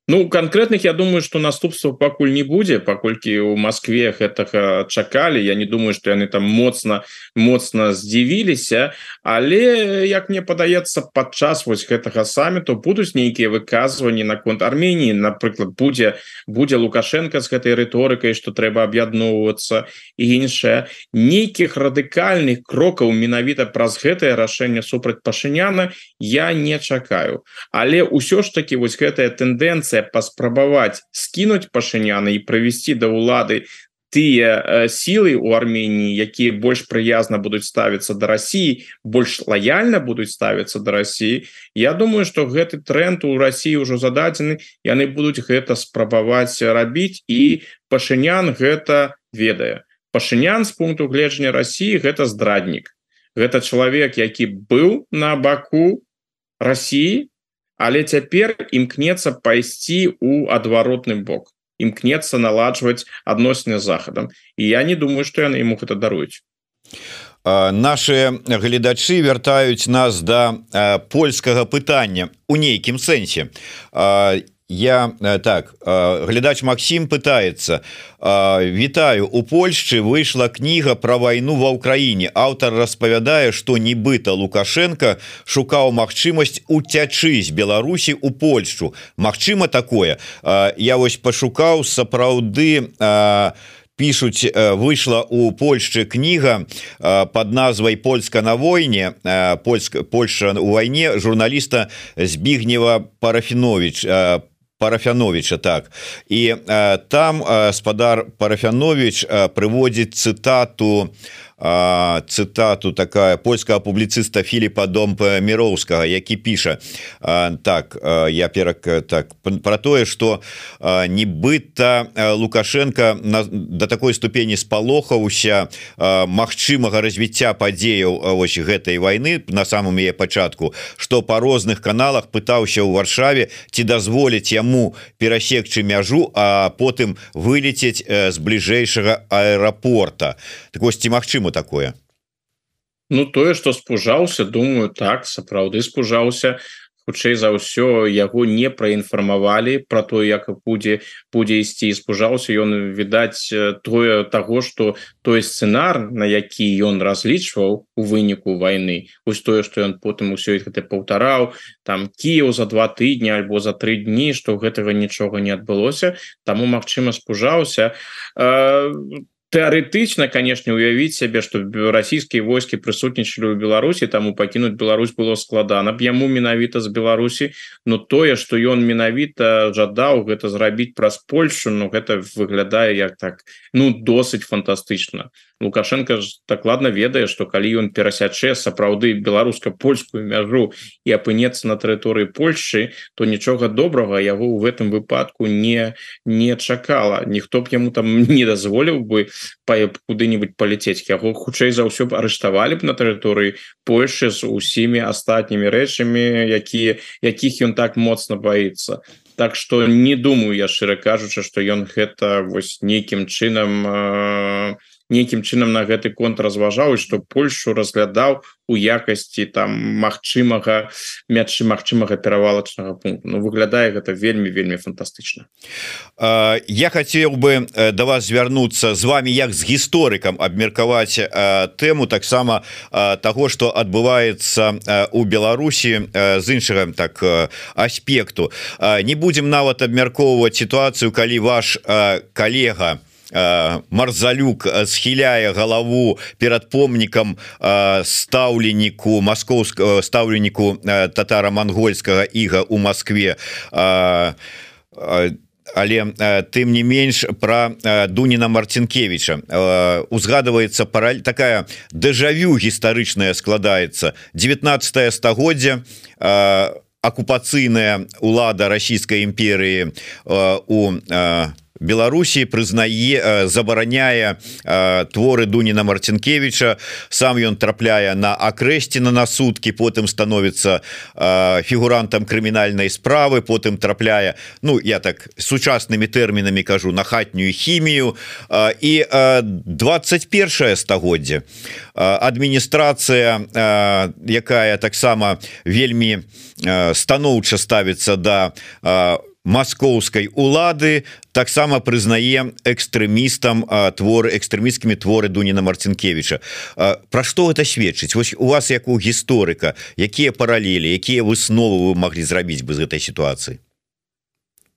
Speaker 2: Ну конкретных Я думаю что наступства пакуль не будзе паколькі у Москве гэтага чакалі. Я не думаю что яны там моцна моцна здзівіліся. Але як мне падаецца падчас вось гэтага саміту будуць нейкія выказванні наконт Арменії напрыклад будзе будзе лукашенко з гэтай рыторыкай что трэба аб'ядноўвацца і іншае. Нейкіх радыкальных крокаў менавіта праз гэтае рашэнне супраць пашыняна я не чакаю. Але ўсё ж таки вось гэтая тэндэнцыя тенденция паспрабаваць скінуть пашыняна і правесці да ўлады тыя э, сілы у Арменії якія больш прыязна будуць ставіцца да Росіі больш лояльна будуць ставіцца да Росіі Я думаю что гэты тренд у Росіі ўжо зададзены яны будуць гэта спрабаваць рабіць і пашынян гэта ведае. Пашынян з пункту гледжання Росіі гэта здраднік. Гэта чалавек які быў на баку Росіі але цяпер імкнецца пайсці у адваротны бок імкнецца наладжваць адносіны захадам. І я не думаю что яны ему гэта даруюць.
Speaker 1: Наши гледачы вяртаюць нас да польскага пытання у нейкім сэнсе я э, так э, глядач Макссім пытается. Вітаю у Польшчы выйшла кніга про вайну ва ўкраіне аўтар распавядае что нібыта лукашенко шукаў магчымасць уцячы з Беларусі у Польшчу Мачыма такое? Я вось пашукаў сапраўды а пишутць выйшла у Польшчы кніга под назвай польска на войне польска Польша у вайне журналіста збігнева парафінович по парафяновича так. І э, там э, спадар парафянович э, прыводзіць цытату цытату такая польская публіцыста Філіпа домпа міроўскага які піша так я перак так про тое что нібыта лукашенко на до такой ступені спалохаўся магчымага развіцця падзеяў вось гэтай войны на самом яе пачатку что по розных каналах пытаўся ў варшаве ці дазволіць яму перасекчы мяжу а потым вылецець з бліжэйшага аэрапорта. Так вось ці магчыма чаму такое?
Speaker 2: Ну тое что спужаўся думаю так сапраўды спужаўся. Хутчэй за ўсё яго не праінфармавалі про то як будзе будзе ісці. Спужаўся ён відаць тое того что той сцэнар на які ён разлічваў у выніку войны ось тое что ён потым усё гэта паўтараў там Кіев за два тыдні альбо за тры дні что гэтага нічога не адбылося. Таму Мачыма спужаўся. То тэарэтычна канешне уявіць сябе што расійскія войскі прысутнічалі ў Беларусі таму пакінуць Беларусь было складана б яму менавіта з Беларусі но тое што ён менавіта жадаў гэта зрабіць праз Польшу Ну гэта выглядае як так ну досыць фантастычна лукашенко ж дакладна ведае что калі ён перасячэ сапраўды беларуска-польскую мяжу і апынецца на тэрыторыі Польшчы то нічога добрага яго ў гэтым выпадку не не чакала. Ніхто б яму там не дазволіў бы куды-нибудь паляцець яго хутчэй за ўсё б арыштавалі б на тэрыторыі Польшчы з усімі астатнімі рэчамі якія якіх ён так моцна баится Так что не думаю я шчыра кажучы что ён гэта вось нейкім чынам э, нейкім чынам на гэты конт разважаў что Польшу разглядаў у якасці там магчымага мячы магчымага перавалачнага пункту. Ну выглядае гэта вельмі вельмі фантастычна.
Speaker 1: Я хацеў бы да вас звярнуцца з вами як з гісторыкам абмеркаваць тэму таксама того что адбываецца у Беларусі з іншага так аспекту. Не будемм нават абмяркоўваць сітуацыю калі ваш калега у марзалюк схіляе галаву перад помнікам стаўленіку маскоўскага стаўленіку татара-мангольскага іга у Москве. Але тым не менш про Дуніна Марцінкевича узгадываецца параль такая дэжавю гістарычная складаецца. 19 стагоддзя акупацыйная улада расійскай імперыі у Беларусі прызнае забараняе творы Дуніна Марцінкевича сам ён трапляе на акрэсціна на суткі потым становіцца фігурантам крымінальнай справы потым трапляе Ну я так сучаснымі тэрмінамі кажу на хатнюю хімію. І 21 стагоддзя адміністрацыя якая таксама вельмі станоўча ставіцца да маскоўскай улады таксама прызнае экстрэмістам творы экстрэміскімі творы Дуніна Марцінкевича Пра што это сведчыць? Вось у вас як у гісторыка якія паралелі якія высновы вы маглі зрабіць бы з гэтай сітуацыі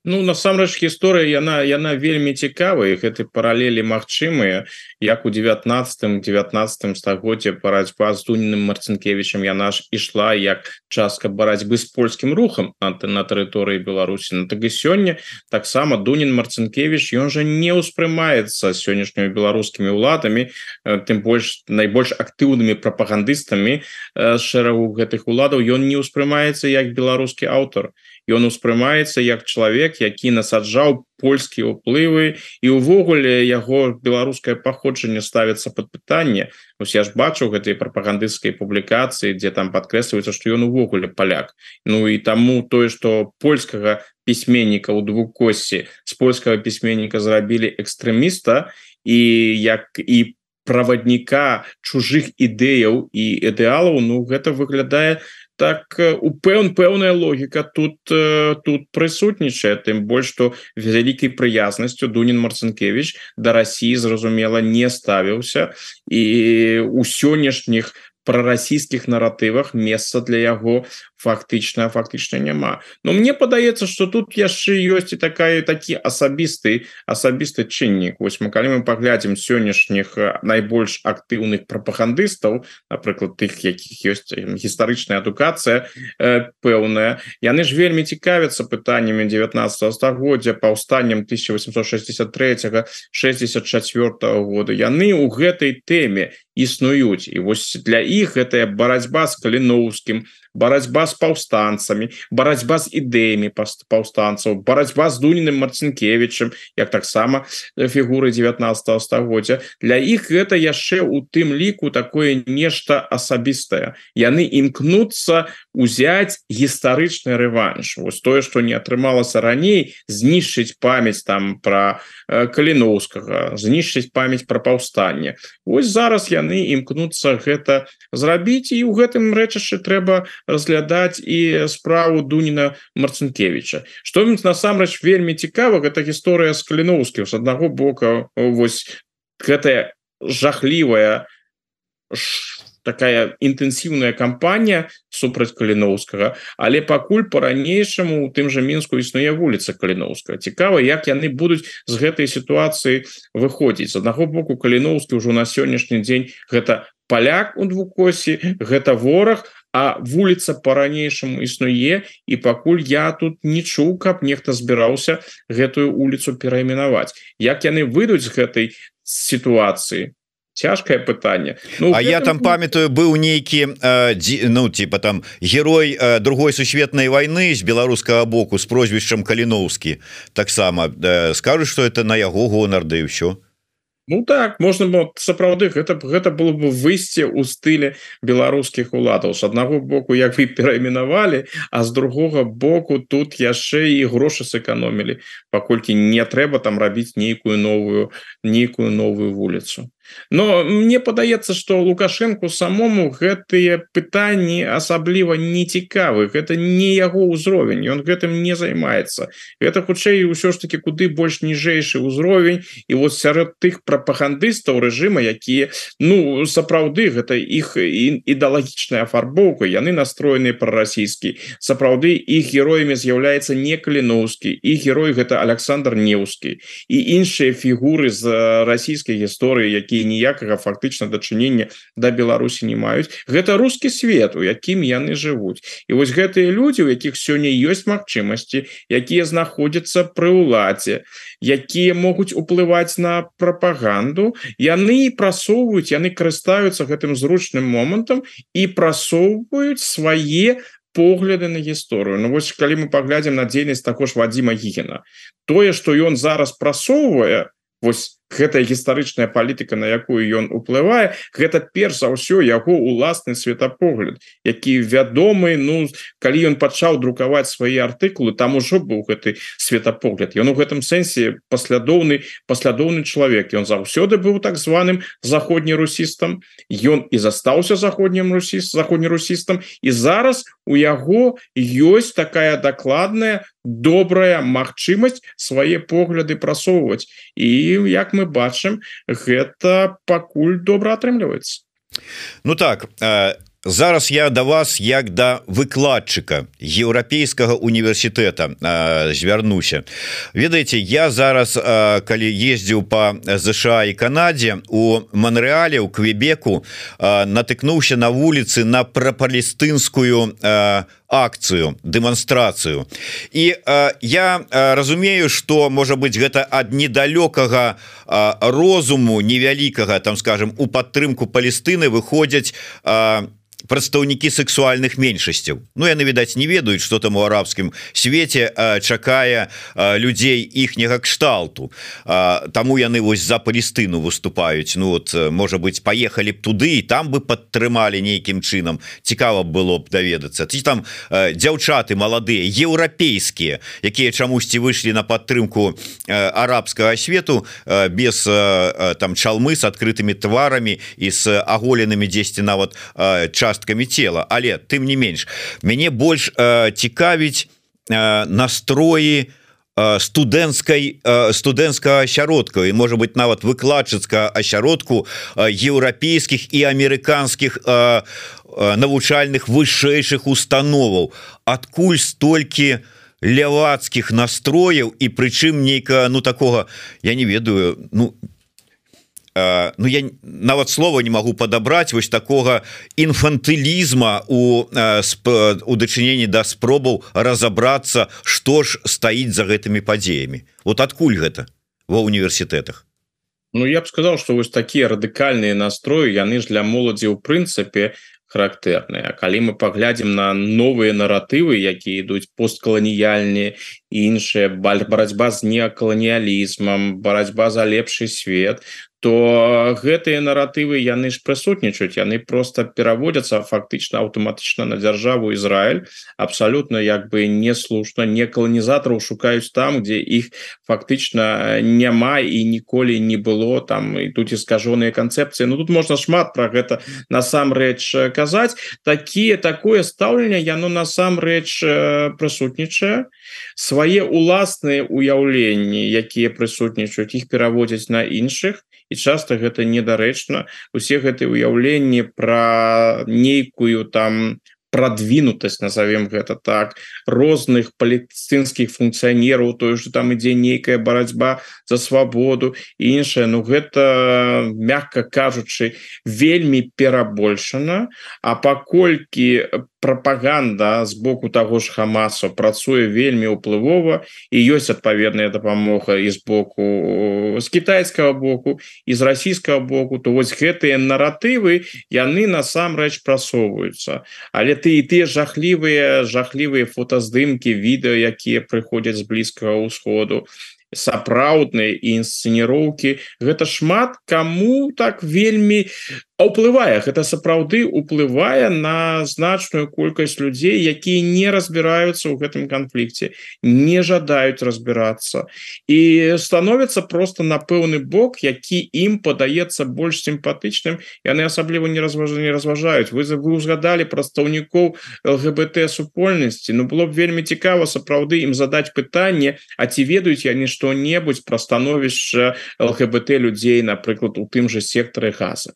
Speaker 2: Ну насамрэч гісторыя яна яна вельмі цікавая гэты паралелі магчымыя як у 19 19 стагоддзе барацьба з дунным марцінкевичем яна ж ішла як частка барацьбы з польскім рухам на, на тэрыторыі Беларусі на так і сёння таксама Дунін марцінкевич ён жа не ўспрымаецца сённяшнімі беларускімі ўладамі тым больш найбольш актыўнымі прапагандыстамі шэрагу гэтых уладаў ён не ўспрымаецца як беларускі аўтар ён успрымаецца як чалавек які насаджаў польскія ўплывы і увогуле яго беларускае паходжанне ставіцца под пытанне. Я ж бачу гэтай прапагандысцкай публікацыі дзе там падкрэсліваецца што ён увогуле паляк. Ну і таму тое что польскага пісьменніка ў двукосці з польскага пісьменніка зрабілі экстрэміста і як і правадніка чужых ідэяў і ідэалаў Ну гэта выглядае так упэўн пэўная логіка тут тут прысутнічае тым больш што вялікай прыязнасцю Дунін марцінкевич да Росіі зразумела не ставіўся і у сённяшніх прарасійскіх наратывах месца для яго фактычна фактычна няма но мне падаецца что тут яшчэ ёсць і такая такі асабісты асабісты чыннік. Вось мы калі мы паглядзім сённяшніх найбольш актыўных прапагандыстаў напрыклад тых якіх ёсць гістарычная адукацыя пэўная яны ж вельмі цікавяцца пытаннямі 19 стагоддзя паўстаннем 1863 64 года. Яны у гэтай тэме існуюць. І вось для іх гэтая барацьба з каліноўскім барацьба з паўстанцамі барацьба з ідэямі паўстанцаў барацьба з дуненым марцінкевичем як таксама фігуры 19 стагоддзя. Для іх гэта яшчэ у тым ліку такое нешта асабістае. Яны імкнуцца узяць гістарычны рэванш. Вось тое что не атрымалася раней знішчыць памяць там про каліноўскага знішчыць памяць про паўстанне. Ось зараз яны імкнуцца гэта зрабіць і ў гэтым рэчышчы трэба разглядаць і справу Дуніна марцінкевича что насамрэч вельмі цікава гэта гісторыя з каліноўскіх з аднаго бока вось гэтая жахлівая такая інтэнсіўная кампанія супраць каліноўскага але пакуль по-ранейшаму у тым жа мінску існуе вуліца каліноўская цікава як яны будуць з гэтай сітуацыі выходзіць. З аднаго боку каліноўскі ўжо на сённяшні дзень гэта паляк у двукосі гэта вораг а вуліца по-ранейшаму існуе і пакуль я тут не чуў каб нехта збіраўся гэтую улицу перайменаваць. Як яны выйдуць з гэтай сітуацыі? Цяжкое пытанне.
Speaker 1: Ну, А я там памятаю быў нейкі э, ну типа там герой э, другой сусветнай войны з беларускага боку з прозвішчам каліноўскі таксама э, скажу что это на яго гонар да і ўсё
Speaker 2: Ну так можна было сапраўды гэта гэта было бы выйсце ў стыле беларускіх уладаў з аднаго боку як вы перайменавалі а з другога боку тут яшчэ і грошы сэканомілі паколькі не трэба там рабіць нейкую новую нейкую новую вуліцу но мне падаецца что лукашенко самому гэтые пытанні асабліва не цікавы это не яго ўзровень он гэтым не займаецца. Это хутчэй ўсё ж таки куды больш ніжэйшы ўзровень. І вот сярод тых прапагандыстаў рэжыма якія ну сапраўды гэта іх ідэалагічная афарбоўка яны настроеныя прарасійскі. Сапраўды іх героямі з'яўляецца не каліноўскі і герой гэта Александр неўскі. І іншыя фігуры з расійскай гісторыі які якія ніякага фактычна дачынення да Беларусі не маюць гэта рускі свет у якім яны жывуць і вось гэтыя людзі у якіх сёння ёсць магчымасці якія знаходзяцца пры ўладзе якія могуць уплываць на прапаганду яны прасоўваюць яны карыстаюцца гэтым зручным момантам і прасоўваюць свае погляды на гісторыю Ну вось калі мы паглядзім на дзейнасць також Вадзіма гігена тое что ён зараз прасоўвае вось гэтая гістарычная палітыка на якую ён уплывае гэта перш за ўсё яго уласны светапогляд які вядомы Ну калі ён пачаў друкаваць свае артыкулы там ужо быў гэты светапогляд. Ён у гэтым сэнсе паслядоўны паслядоўны чалавек. Ён заўсёды быў так званым заходнерусістам. Ён і застаўся заходнім русіст заходнерусістам. І зараз у яго ёсць такая дакладная добрая магчымасць свае погляды прасоўваць. І як мы бачым гэта пакуль добра атрымліваецца.
Speaker 1: Ну так э, зараз я да вас як да выкладчыка еўрапейскага універсітэта звярнуся. Ведаеце я зараз э, калі ездзіў по ЗША і Канадзе у Манреале у квебеку э, натыкнуўся на вуліцы на прапалістынскую а акцыю дэманстрацыю. І э, я э, разумею что можа быть гэта ад недалёкага э, розуму невялікага там скажем у падтрымку Палестыны выходзяць э, прадстаўнікі сексуальных меншасцяў. Ну яны відаць не ведаюць что там у арабскім свеце чакае людзей іхняга кшталту. Таму яны вось за Палестыну выступаюць. Ну вот можа быть поехали б туды і там бы падтрымалі нейкім чынам. Цікава было б даведацца. Ці там дзяўчаты маладыя еўрапейскія якія чамусьці выйшлі на падтрымку арабскага свету без там чалмы с адкрытымі тварамі і с аголенымі дзесьці нават час часткамі цела але тым не менш мяне больш э, цікавіць э, настроі э, студэнцкай э, студэнцкага асяродка. І можа быть нават выкладчыцка асяродку э, еўрапейскіх і амерыканскіх э, э, навучальных вышэйшых установаў. Адкуль столькі лявацкіх настрояў і прычым нейка ну такога я не ведаю ну не ну я нават слова не могу падабраць вось такого інфантылізма у э, у дачыненні да спробаў разобрацца что ж стаіць за гэтымі падзеямі. Вот адкуль гэта? Ва універсітэтах
Speaker 2: Ну я б сказал что вось такія радыкальныя настроі яны ж для моладзі ў прынцыпе характэрныя. Калі мы паглядзім на новыя наратывы якія ідуць посткаланіяльныя іншыя баль барацьба з неакаланіялізмам барацьба за лепшы свет то гэтыя наратывы яны ж прысутнічаюць яны просто пераводятся фактычна аўтаматычна на дзяржаву Ізраиль абсалютна як бы не слушна не каланізатараў шукаюць там где іх фактычна няма і ніколі не было. Там і тут і скажоныя канцэпцыі. Ну тут можна шмат про гэта насамрэч казаць. Такие такое стаўленне яно насамрэч прысутнічае. Свае уласныя уяўленні якія прысутнічаюць іх пераводзяць на іншых і часто гэта недарэчна. Усе гэтыя уяўленні про нейкую там продвинутость назовем гэта так розных палестынскіх функцыянераў тое что там ідзе нейкая барацьба за свабоду іншая Ну гэта мягко кажучы вельмі перабольшана А паколькі прапаганда з боку таго ж хамасу працуе вельмі ўплывова і ёсць адпаведная дапамога і з боку з китайскага боку і з расійскага боку то вось гэтыя наратывы яны насамрэч прасоўваюцца але ты і тыя жахлівыя жахлівыя фотаздымкі відэо якія прыходзяць з блізкага ўсходу сапраўдныя інсцэніроўкі гэта шмат кому так вельмі уплывае гэта сапраўды уплывае на значную колькасць людзей якія не разбіраюцца ў гэтым канфлікце не жадаюць разбірацца і становятся просто на пэўны бок які ім падаецца больш сімпатычным яны асабліва не разважа не разважаюць вы вы узгадалі прадстаўнікоў лгбт супольнасці Ну было б вельмі цікава сапраўды ім задаць пытанне А ці ведаюць яны што-небудзь пра становішча лгбт людзей напрыклад у тым же сектары газа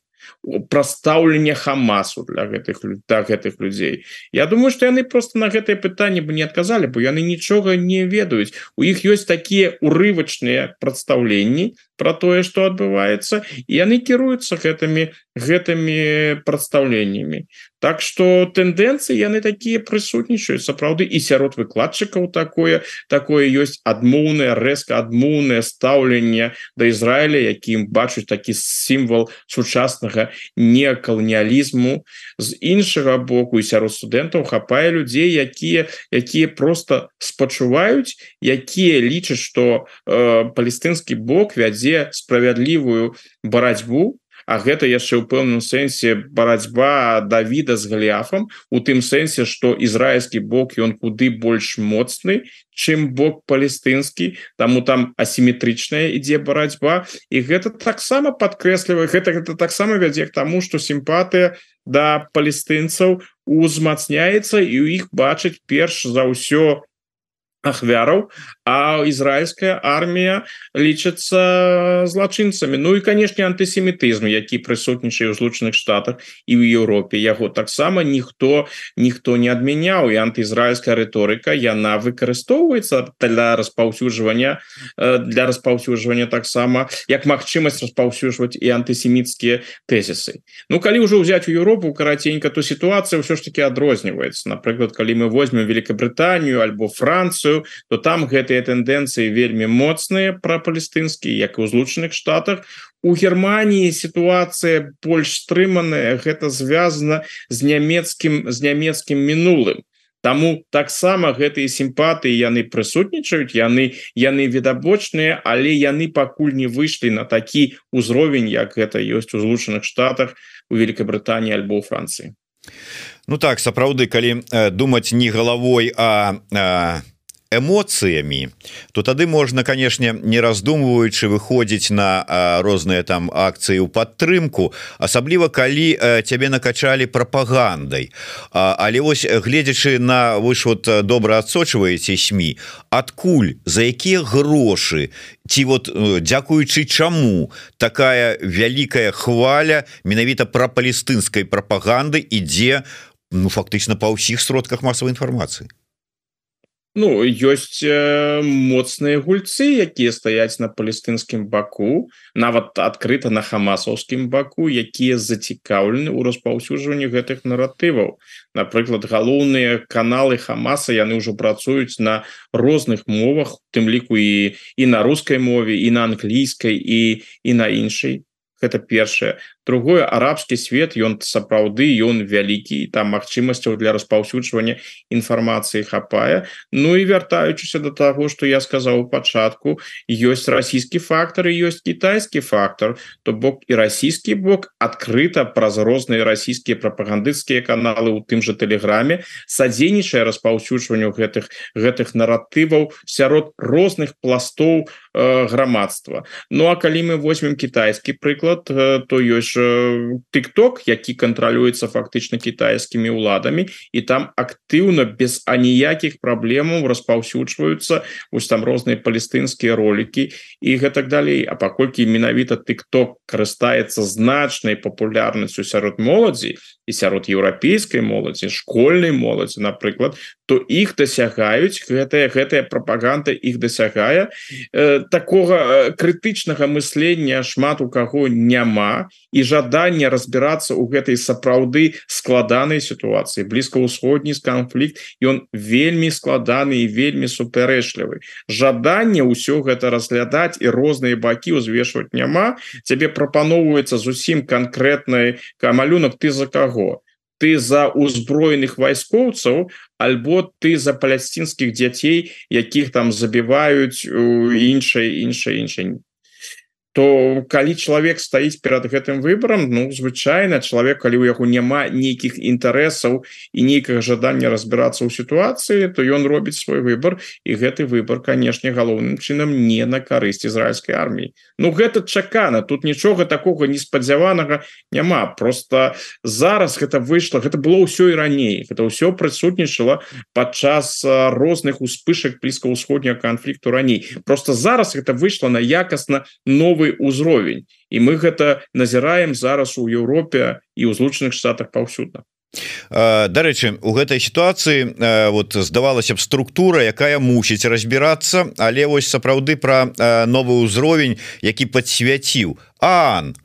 Speaker 2: прастаўленне хамасу для гэтых так гэтых людзей. Я думаю что яны просто на гэтае пытанне бы не адказалі бо яны нічога не ведаюць. У іх ёсць такія урывачныя прадстаўленні про тое что адбываецца яны кіруюцца гэтымі гэтымі прадстаўленнямі. Так что тэндэнцыі яны такія прысутнічаюць. Сапраўды і сярод выкладчыкаў такое такое ёсць адмоўнае рэзка адмоўнае стаўленне да Ізраіля якім бачуць такі сімвал сучаснага некаланіялізму. З іншага боку і сярод студэнтаў хапае людзей якія якія просто спачуваюць якія лічаць что э, палестынскі бок вядзе справядлівую барацьбу А гэта яшчэ ў пэўным сэнсе барацьба Давіда з галіафам у тым сэнсе што ізраільскі бок ён куды больш моцны чым бок палестынскі таму там асіметрычная ідзе барацьба. І гэта таксама падкрэслівае гэта гэта таксама вядзе к таму што сімпатыя да палестынцаў узмацняецца і у іх бачыць перш за ўсё ахвяраў а ізраильская армія лічыцца злачынцамі. Ну і канешне антысемітызм які прысутнічае ў злучаных штатах і ў Еўропе. Яго таксама ніхто ніхто не адмяняў. І антыізраильская рыторыка яна выкарыстоўваецца для распаўсюджвання э, для распаўсюджвання таксама як магчымасць распаўсюджваць і антысеміцкія тэзісы. Ну калі ўжо ўзяць у Еўропу караценька то сітуацыя ўсё ж таки адрозніваецца. Напрыклад калі мы возьмем Великабрытанію альбо Францию Францыю то там гэтыя тэндэнцыі вельмі моцныя пра палестынскі як і ў злучаных штатах. У Геррманіі сітуацыя больш стрыманая гэта звязана з нямецкім з нямецкім мінулым. Таму таксама гэтыя сімпатыі яны прысутнічаюць яны яны відабочныя але яны пакуль не выйшлі на такі ўзровень як гэта ёсць у злучаных штатах у Великабрытаніі альбо ў Францыі.
Speaker 1: Ну так сапраўды калі э, думаць не галавой а, а эмоцыямі то тады можна канешне не раздумваючы выходзіць на розныя там акцыі ў падтрымку асабліва калі цябе накачалі прапагандай. Але вось гледзячы на ж вот добра адсочваеце сМ адкуль за якія грошы ці вот дзякуючы чаму такая вялікая хваля менавіта пра палестынскай прапаганды ідзе ну фактычна па ўсіх сродках масавай інфармацыі
Speaker 2: Ну ёсць э, моцныя гульцы якія стаяць на палестынскім баку нават адкрыта на хамасаўскім баку якія зацікаўлены ў распаўсюджванні гэтых наратываў. Напрыклад галоўныя каналы хамаса яны ўжо працуюць на розных мовах тым ліку і і на рускай мове і на англійскай і і на іншай гэта першае. Другое арабскі свет ён сапраўды ён вялікі там магчымасцяў для распаўсюджвання інфармацыі хапае. Ну і вяртаючыся до таго что я сказаў у пачатку ёсць расійскі фактор ёсць кітайскі фактор то бок і расійскі бок адкрыта праз розныя расійскія прапагандысцкія каналы у тым же тэлеграме садзейнічае распаўсюджванню гэтых гэтых наратываў сярод розных пластоў э, грамадства. Ну а калі мы возьмем кітайскі прыклад э, то ёсць тыкток які кантралюецца фактычна кітайскімі ўладамі і там актыўна без аніякіх праблемаў распаўсюджваюцца вось там розныя палестынскія ролики і гэтак далей А паколькі менавіта тыкток карыстаецца значнай папулярнасцю сярод моладзі і сярод еўрапейскай моладзі школьнай моладзі напрыклад то іх дасягаюць гэтая гэтая прапаганда іх дасягае э, такога э, крытычнага мыслення шмат у каго няма і жаданне разбірацца ў гэтай сапраўды складанай сітуацыі. Блізкаўсходні канфлікт ён вельмі складаны і вельмі супярэчлівы. Жаданне ўсё гэта разглядаць і розныя бакі узвешваць няма. Цябе прапаноўваецца зусім канкрэтнай камалюнак ты за каго ты за узброеных вайскоўцаў альбо ты за палясцінскіх дзяцей якіх там забіваюць іншай іншай іншай то калі чалавек стаіць перад гэтым выборам Ну звычайна чалавек калі у яго няма нейкіх інтарэсаў і нейкага жадання разбірацца ў сітуацыі то ён робіць свой выбор і гэты выбор канешне галоўным чынам не на карысць ізраильской арміі. Ну гэта чакана тут нічога такого неспадзяванага няма. Просто зараз гэта выйшло гэта было ўсё і раней. Это ўсё прысутнічала падчас розных успышак блізкаўсходняга канфлікту раней. Просто зараз это выйшло на якасна новый новый узровень і мы гэта назіраем зараз у Еўропе і ў злучаных штатах паўсюдна.
Speaker 1: Дарэчы у гэтай сітуацыі вот здавалася б структура якая мусіць разбірацца але вось сапраўды пра новы ўзровень які подсвяціў Ан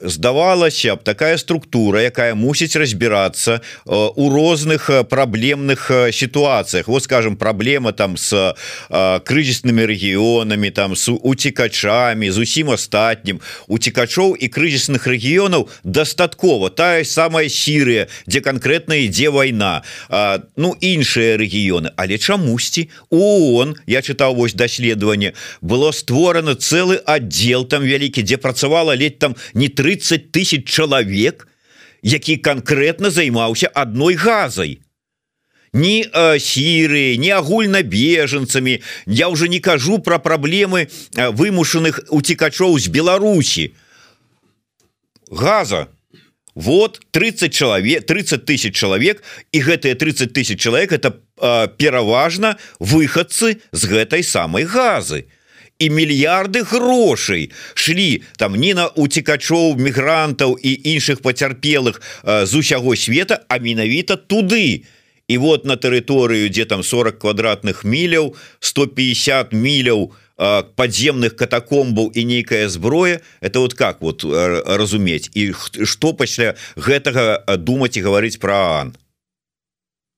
Speaker 1: здавалася б такая структура якая мусіць разбірацца у розных праблемных сітуацыях. Вот скажем праблема там с крызіснымі рэгіёнамі там с уцікачамі з усім астатнім. Уцікачоў і крызісных рэгіёнаў дастаткова. Тая самая Сірыя дзе канкрэтна ідзе вайна. Ну іншыя рэгіёны. Але чамусьці? ООН я чытаў вось даследаванне было створана цэлы аддзел там вялікі дзе працавала ледь там не 30 тысяч чалавек які конкретно займаўся одной газой не э, сіры не агульна бежанцамі я уже не кажу про праблемы вымушаных уцікачоў з Беларусі. Газа. Вот 30 чалавек 30 тысяч чалавек і гэтыя 30 тысяч чалавек это э, пераважна выхадцы з гэтай самой газы. то і мільярды грошай шлі там не на уцікачоў мігрантаў і іншых пацярпелых з усяго света а менавіта туды. І вот на тэрыторыю дзе там 40 квадратных міляў 150 міляў подземных катакомбаў і нейкая зброя это вот как вот разумець? І што пасля гэтага думаць і гаварыць про ан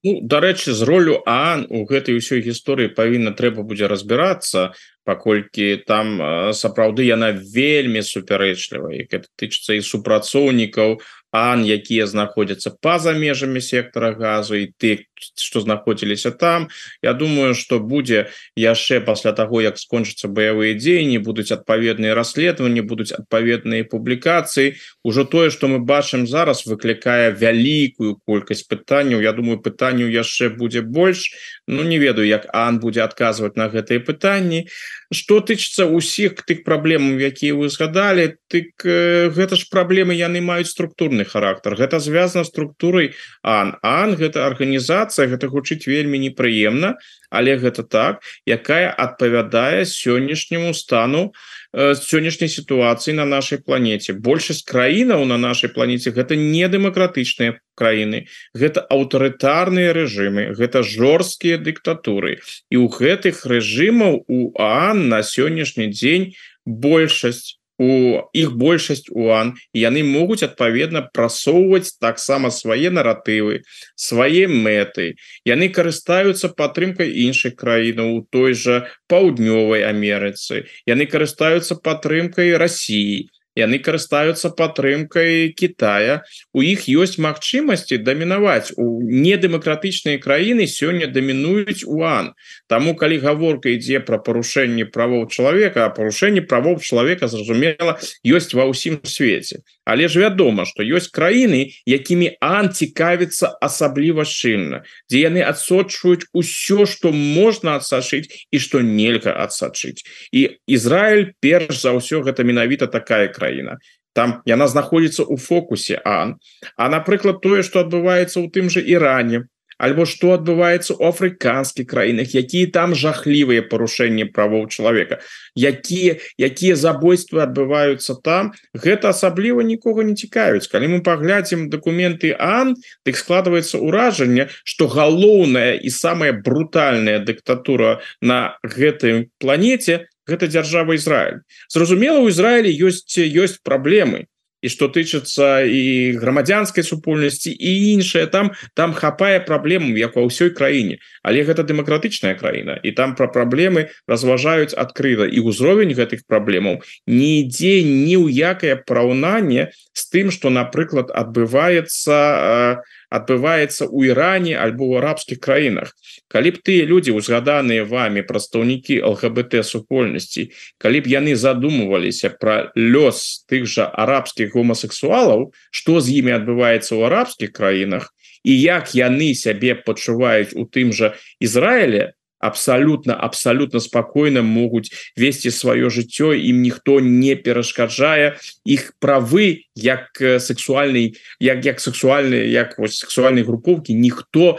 Speaker 2: Ну, дарэчы з ролю Аан у гэтай ўсёй гісторыі павінна трэба будзе разбірацца паколькі там сапраўды яна вельмі супярэчлівая. Это тычыцца і супрацоўнікаў ан якія знаходзяцца па-за межамі сектора газу і ты что знаходзіліся там. Я думаю что будзе яшчэ пасля того як скончыцца баявыя дзеянні будуць адпаведныя расследаванні будуць адпаведныя публікацыі ўжо тое что мы бачым зараз выклікае вялікую колькасць пытанняў. Я думаю пытанняў яшчэ будзе больш Ну не ведаю як ан будзе адказваць на гэтыя пытанні. Что тычыцца усіх тых праблемаў якія вы згадалі тык э, гэта ж праблемы яны маюць структурны характар. Гэта звязана структурай ан ан гэта арганізацыя інфармацыя гэта гучыць вельмі непрыемна але гэта так якая адпавядае сённяшняму стану э, сённяшняй сітуацыі на нашай планете большасць краінаў на нашай планете гэта не дэмакратычныя краіны гэта аўтарытарныя рэжымы гэта жорсткія дыктатуры. І ў гэтых рэжымаў у Аан на сённяшні дзень большасць у іх большасць уан яны могуць адпаведна прасоўваць таксама свае наратывы свае мэты. Яны карыстаюцца падтрымкай іншых краінаў у той жа паўднёвай Амерыцы. Яны карыстаюцца падтрымкай Росіі яны карыстаюцца падтрымкай Китая у іх ёсць магчымасці дамінаваць. У недэмакратычныя краіны сёння дамінуюць уан. Таму калі гаворка ідзе пра парушэнне правоў чалавека а парушэнне правоў чалавека зразумела ёсць ва ўсім свеце. Але ж вядома что ёсць краіны якімі антикавіцца асабліва шчыльна дзе яны адсочваюць усё что можна адсачыць і что нельга адсачыць. І Ізраиль перш за ўсё гэта менавіта такая краіна краіна там яна знаходзіцца у фокусе Ан. А напрыклад тое что адбываецца ў тым же Іране альбо что адбываецца у афрыканскіх краінах якія там жахлівыя парушэнні правоў чалавека якія якія забойствы адбываюцца там гэта асабліва нікога не цікавіць калі мы паглядзім документы Ан дык складваецца ўражанне что галоўная і самая брутальная дыктатура на гэтай планете гэта дзяржава Ізраиль. Зразумела у Ізраілі ёсць ёсць праблемы. І что тычыцца і грамадзянскай супольнасці і іншае там там хапае праблем як ва ўсёй краіне. Але гэта дэмакратычная краіна і там пра праблемы разважаюць адкрыта. І ўзровень гэтых праблемаў нідзе ні ў якае параўнанне з тым что напрыклад адбываецца а, адбываецца ў Іране альбо ў арабскіх краінах калі б тыя людзі узгаданыя вами прадстаўнікі ЛГБТ супольнасці калі б яны задумываліся про лёс тых жа арабскіх гомасексуалаў что з імі адбываецца ў арабскіх краінах і як яны сябе пачуваюць у тым жа Ізраіле абсолютно абсолютно спокойно могуць весці сваё жыццё ім ніхто не перашкаджае іх правы як сексуальный як як сексуальны як вось сексуальной групоўки ніхто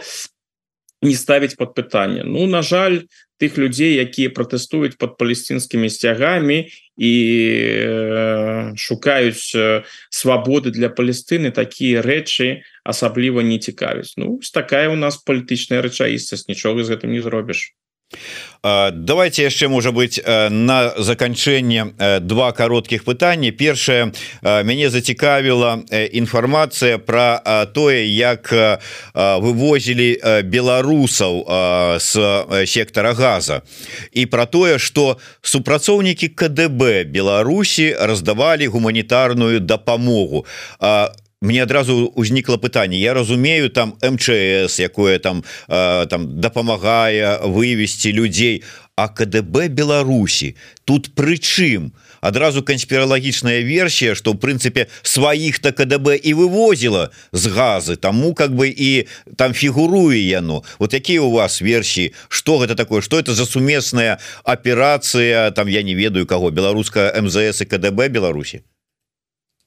Speaker 2: не ставіць под пытанне Ну на жаль тых людзей якія пратэстуюць под палесцінскімі сцягамі і э, шукаюць э, свабоды для Палестыны такія рэчы асабліва не цікавіць Ну такая у нас палітычная рэчаістасць нічога з гэтым не зробіш
Speaker 1: давайте яшчэ можа быть на заканчэнне два кароткіх пытання першае мяне зацікавіла інфармацыя про тое як вывозілі беларусаў с сектора газа. І про тое что супрацоўнікі КДБ Беларусі раздавалі гуманітарную дапамогу. А мне адразу узнікла пытанне. Я разумею там МЧС якое там э, там дапамагае вывесці людзей. А КДБ Беларусі тут прычым адразу канспіралагічная версія что в прынцыпе сваіх-то КДБ і вывозіла з газы. Тому как бы і там фігуруе яно. Вот якія у вас версіі? Что гэта такое? Что это за сумесная аперацыя там я не ведаю кого беларуска МЗС і КДБ Беларусі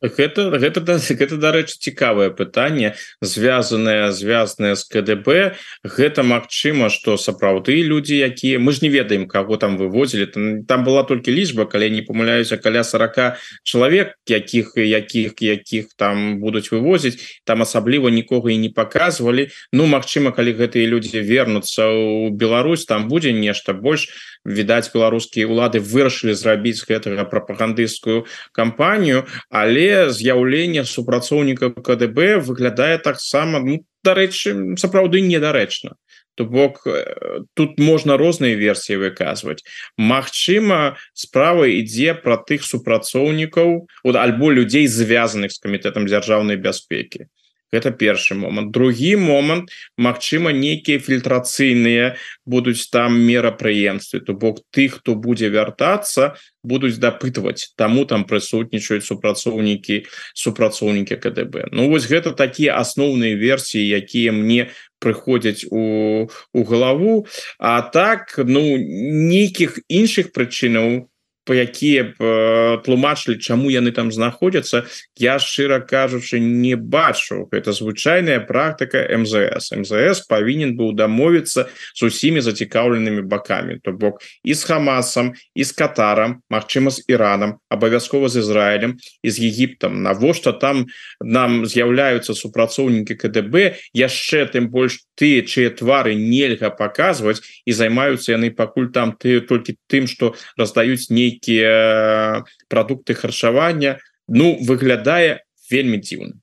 Speaker 2: гэта гэта гэта дарэчы цікавае пытанне звязанае звязанае з КДБ гэта Мачыма что сапраўды людзі якія мы ж не ведаем кого там вывозілі. Там, там была толькі лічба калі не памыляюся каля 40 чалавек якіх якіх якіх там будуць вывозіць там асабліва нікога і не показывалі Ну Мачыма калі гэтыя людзі вернуцца ў Беларусь там будзе нешта больш відаць беларускія улады вырашылі зрабіць гэтага прапагандысцкую кампанію але з'яўлення супрацоўнікаў КДБ выглядае таксама ну, дарэчы сапраўды недарэчна. Бок э, тут можна розныя версіі выказваць. Мачыма справа ідзе пра тых супрацоўнікаў от альбо людзей звязаных з камітэтам дзяржаўнай бяспекі гэта першы момант. Другі момант Мачыма нейкія фільтрацыйныя будуць там мерапрыемствы. То бок тых хто будзе вяртацца будуць дапытваць. Таму там прысутнічаюць супрацоўнікі супрацоўнікі КДБ Ну вось гэта такія асноўныя версіі якія мне прыходзяць у у галаву. А так ну нейкіх іншых прычынаў якія б э, тлумачылі чаму яны там знаходзяцца я шчыра кажучы не бачу. Это звычайная практыка МЗС МЗС павінен быў дамовіцца з усімі зацікаўленымі бакамі. То бок і з хамасам і з катарам Мачыма з Іранам абавязкова з Ізраілем і з Егіптам. Навошта там нам з'яўляюцца супрацоўнікі КДБ яшчэ тым больш тыя чые твары нельга паказваць і займаюцца яны пакуль там ты толькі тым что раздаюць нейкі нейкія прадукты харчавання ну выглядае вельмі дзіўна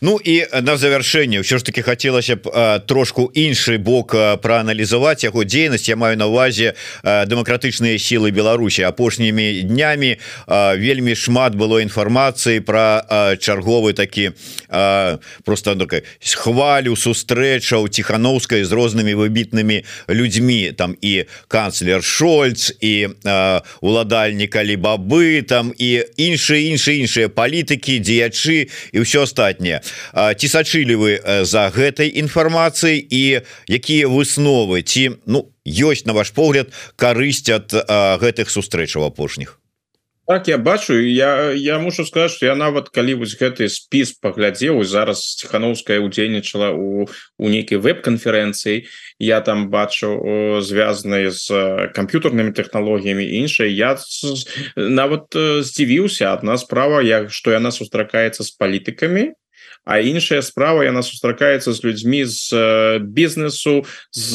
Speaker 1: Ну і на завяршэнне ўсё ж таки хацелася б трошку іншы бок прааналізаваць яго дзейнасць Я маю на увазе дэмакратычныя сілы Беларусі апошнімі днямі вельмі шмат было інфармацыі про чарговы такі просто хвалю сустрэчаў ціхановскай з рознымі выбітнымі людзьмі там і канцлер Шольц і уладальнік алібабы там і іншыя іншыя іншыя палітыкі дзеячы і ўсё астатнее астатняе ці сачылі вы за гэтай інфармацыяй і якія высновы ці ну ёсць на ваш погляд карысць ад гэтых сустрэчаў апошніх
Speaker 2: так я бачу я я мушу сказать что я нават калі вось гэты спіс паглядзеў зараз ціхановская удзельнічала у у нейкай веб-канферэнцыі я там бачу звязанные з камп'ютарнымі технологлогіямі іншай я нават здзівіўся одна справа як что яна сустракаецца з палітыкамі А іншая справа яна сустракаецца з людзьмі з бізнесу з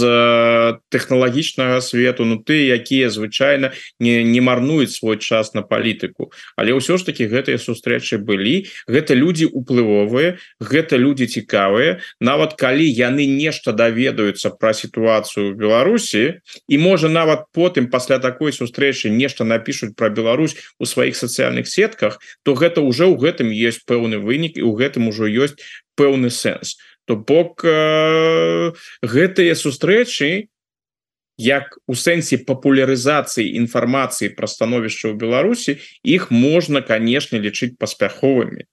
Speaker 2: тэхналагічнага свету Ну ты якія звычайна не, не марнуюць свой час на палітыку. Але ўсё ж таки гэтыя сустрэчы былі. Гэта людзі уплывовыя гэта людзі цікавыя. Нават калі яны нешта даведаюцца пра сітуацыю Беларусі і можа нават потым пасля такой сустрэчы нешта напишутць про Беларусь у сваіх сацыяльных сетках то гэта уже ў гэтым есть пэўны вынік і ў гэтым ужо ёсць пэўны сэнс. То бок э, гэтыя сустрэчы як у сэнсе папулярызацыі інфармацыі пра становішча ў Беларусі іх можна канешне лічыць паспяховымі.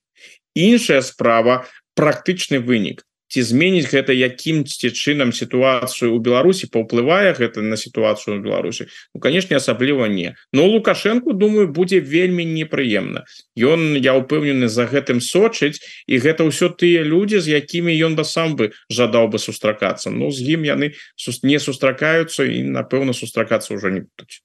Speaker 2: Іншая справа практычны вынік ці зменіць гэта якімсьці чынам сітуацыю у Беларусі паўплывае гэта на сітуацыю Беларусі? Ну конечно асабліва не. Но лукашенко думаю будзе вельмі непрыемна. Ён я упэўнены за гэтым сочыць і гэта ўсё тыя людзі з якімі ён да сам бы жадаў бы сустракацца. Ну з ім яны не сустракаюцца і напэўна сустракацца ўжо не будуць.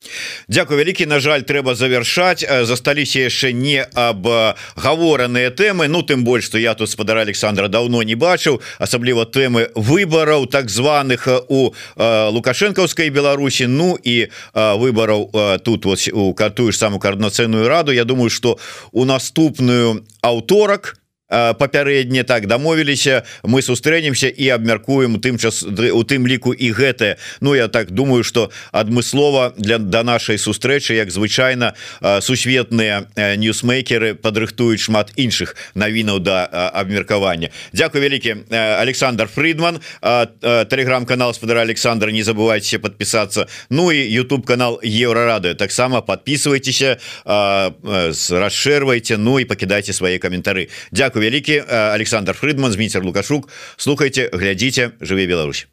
Speaker 1: Дякую вялікі На жаль трэба завершаць засталіся яшчэ не об гавораныя тэмы. Ну тым больш что я тут спадара Александра давно не бачыў асабліва тэмы выбораў так званых у лукашэнкаўскай Беларусі. Ну і выбораў тут вот у картую ж саму коорднацыйную раду. Я думаю что у наступную аўторак у папярэдне так дамовіліся мы сустрэнемся і абмяркуем тым час у тым ліку і гэтае Ну я так думаю что адмыслова для да нашай сустрэчы як звычайна сусветныя ньюсмейкеры падрыхтуюць шмат іншых навінаў да абмеркавання Дякую вялікі Александр Фридман телеграм-канал спадара Александра не забывайте подпісацца Ну і YouTube канал еврорады таксама подписывайтеся расширвайте Ну і пакідайте свае каментары Дякую Дякую вялікі. Александр Фридман зміцер лукашук. Слухайте глядзіце жыве Беларусь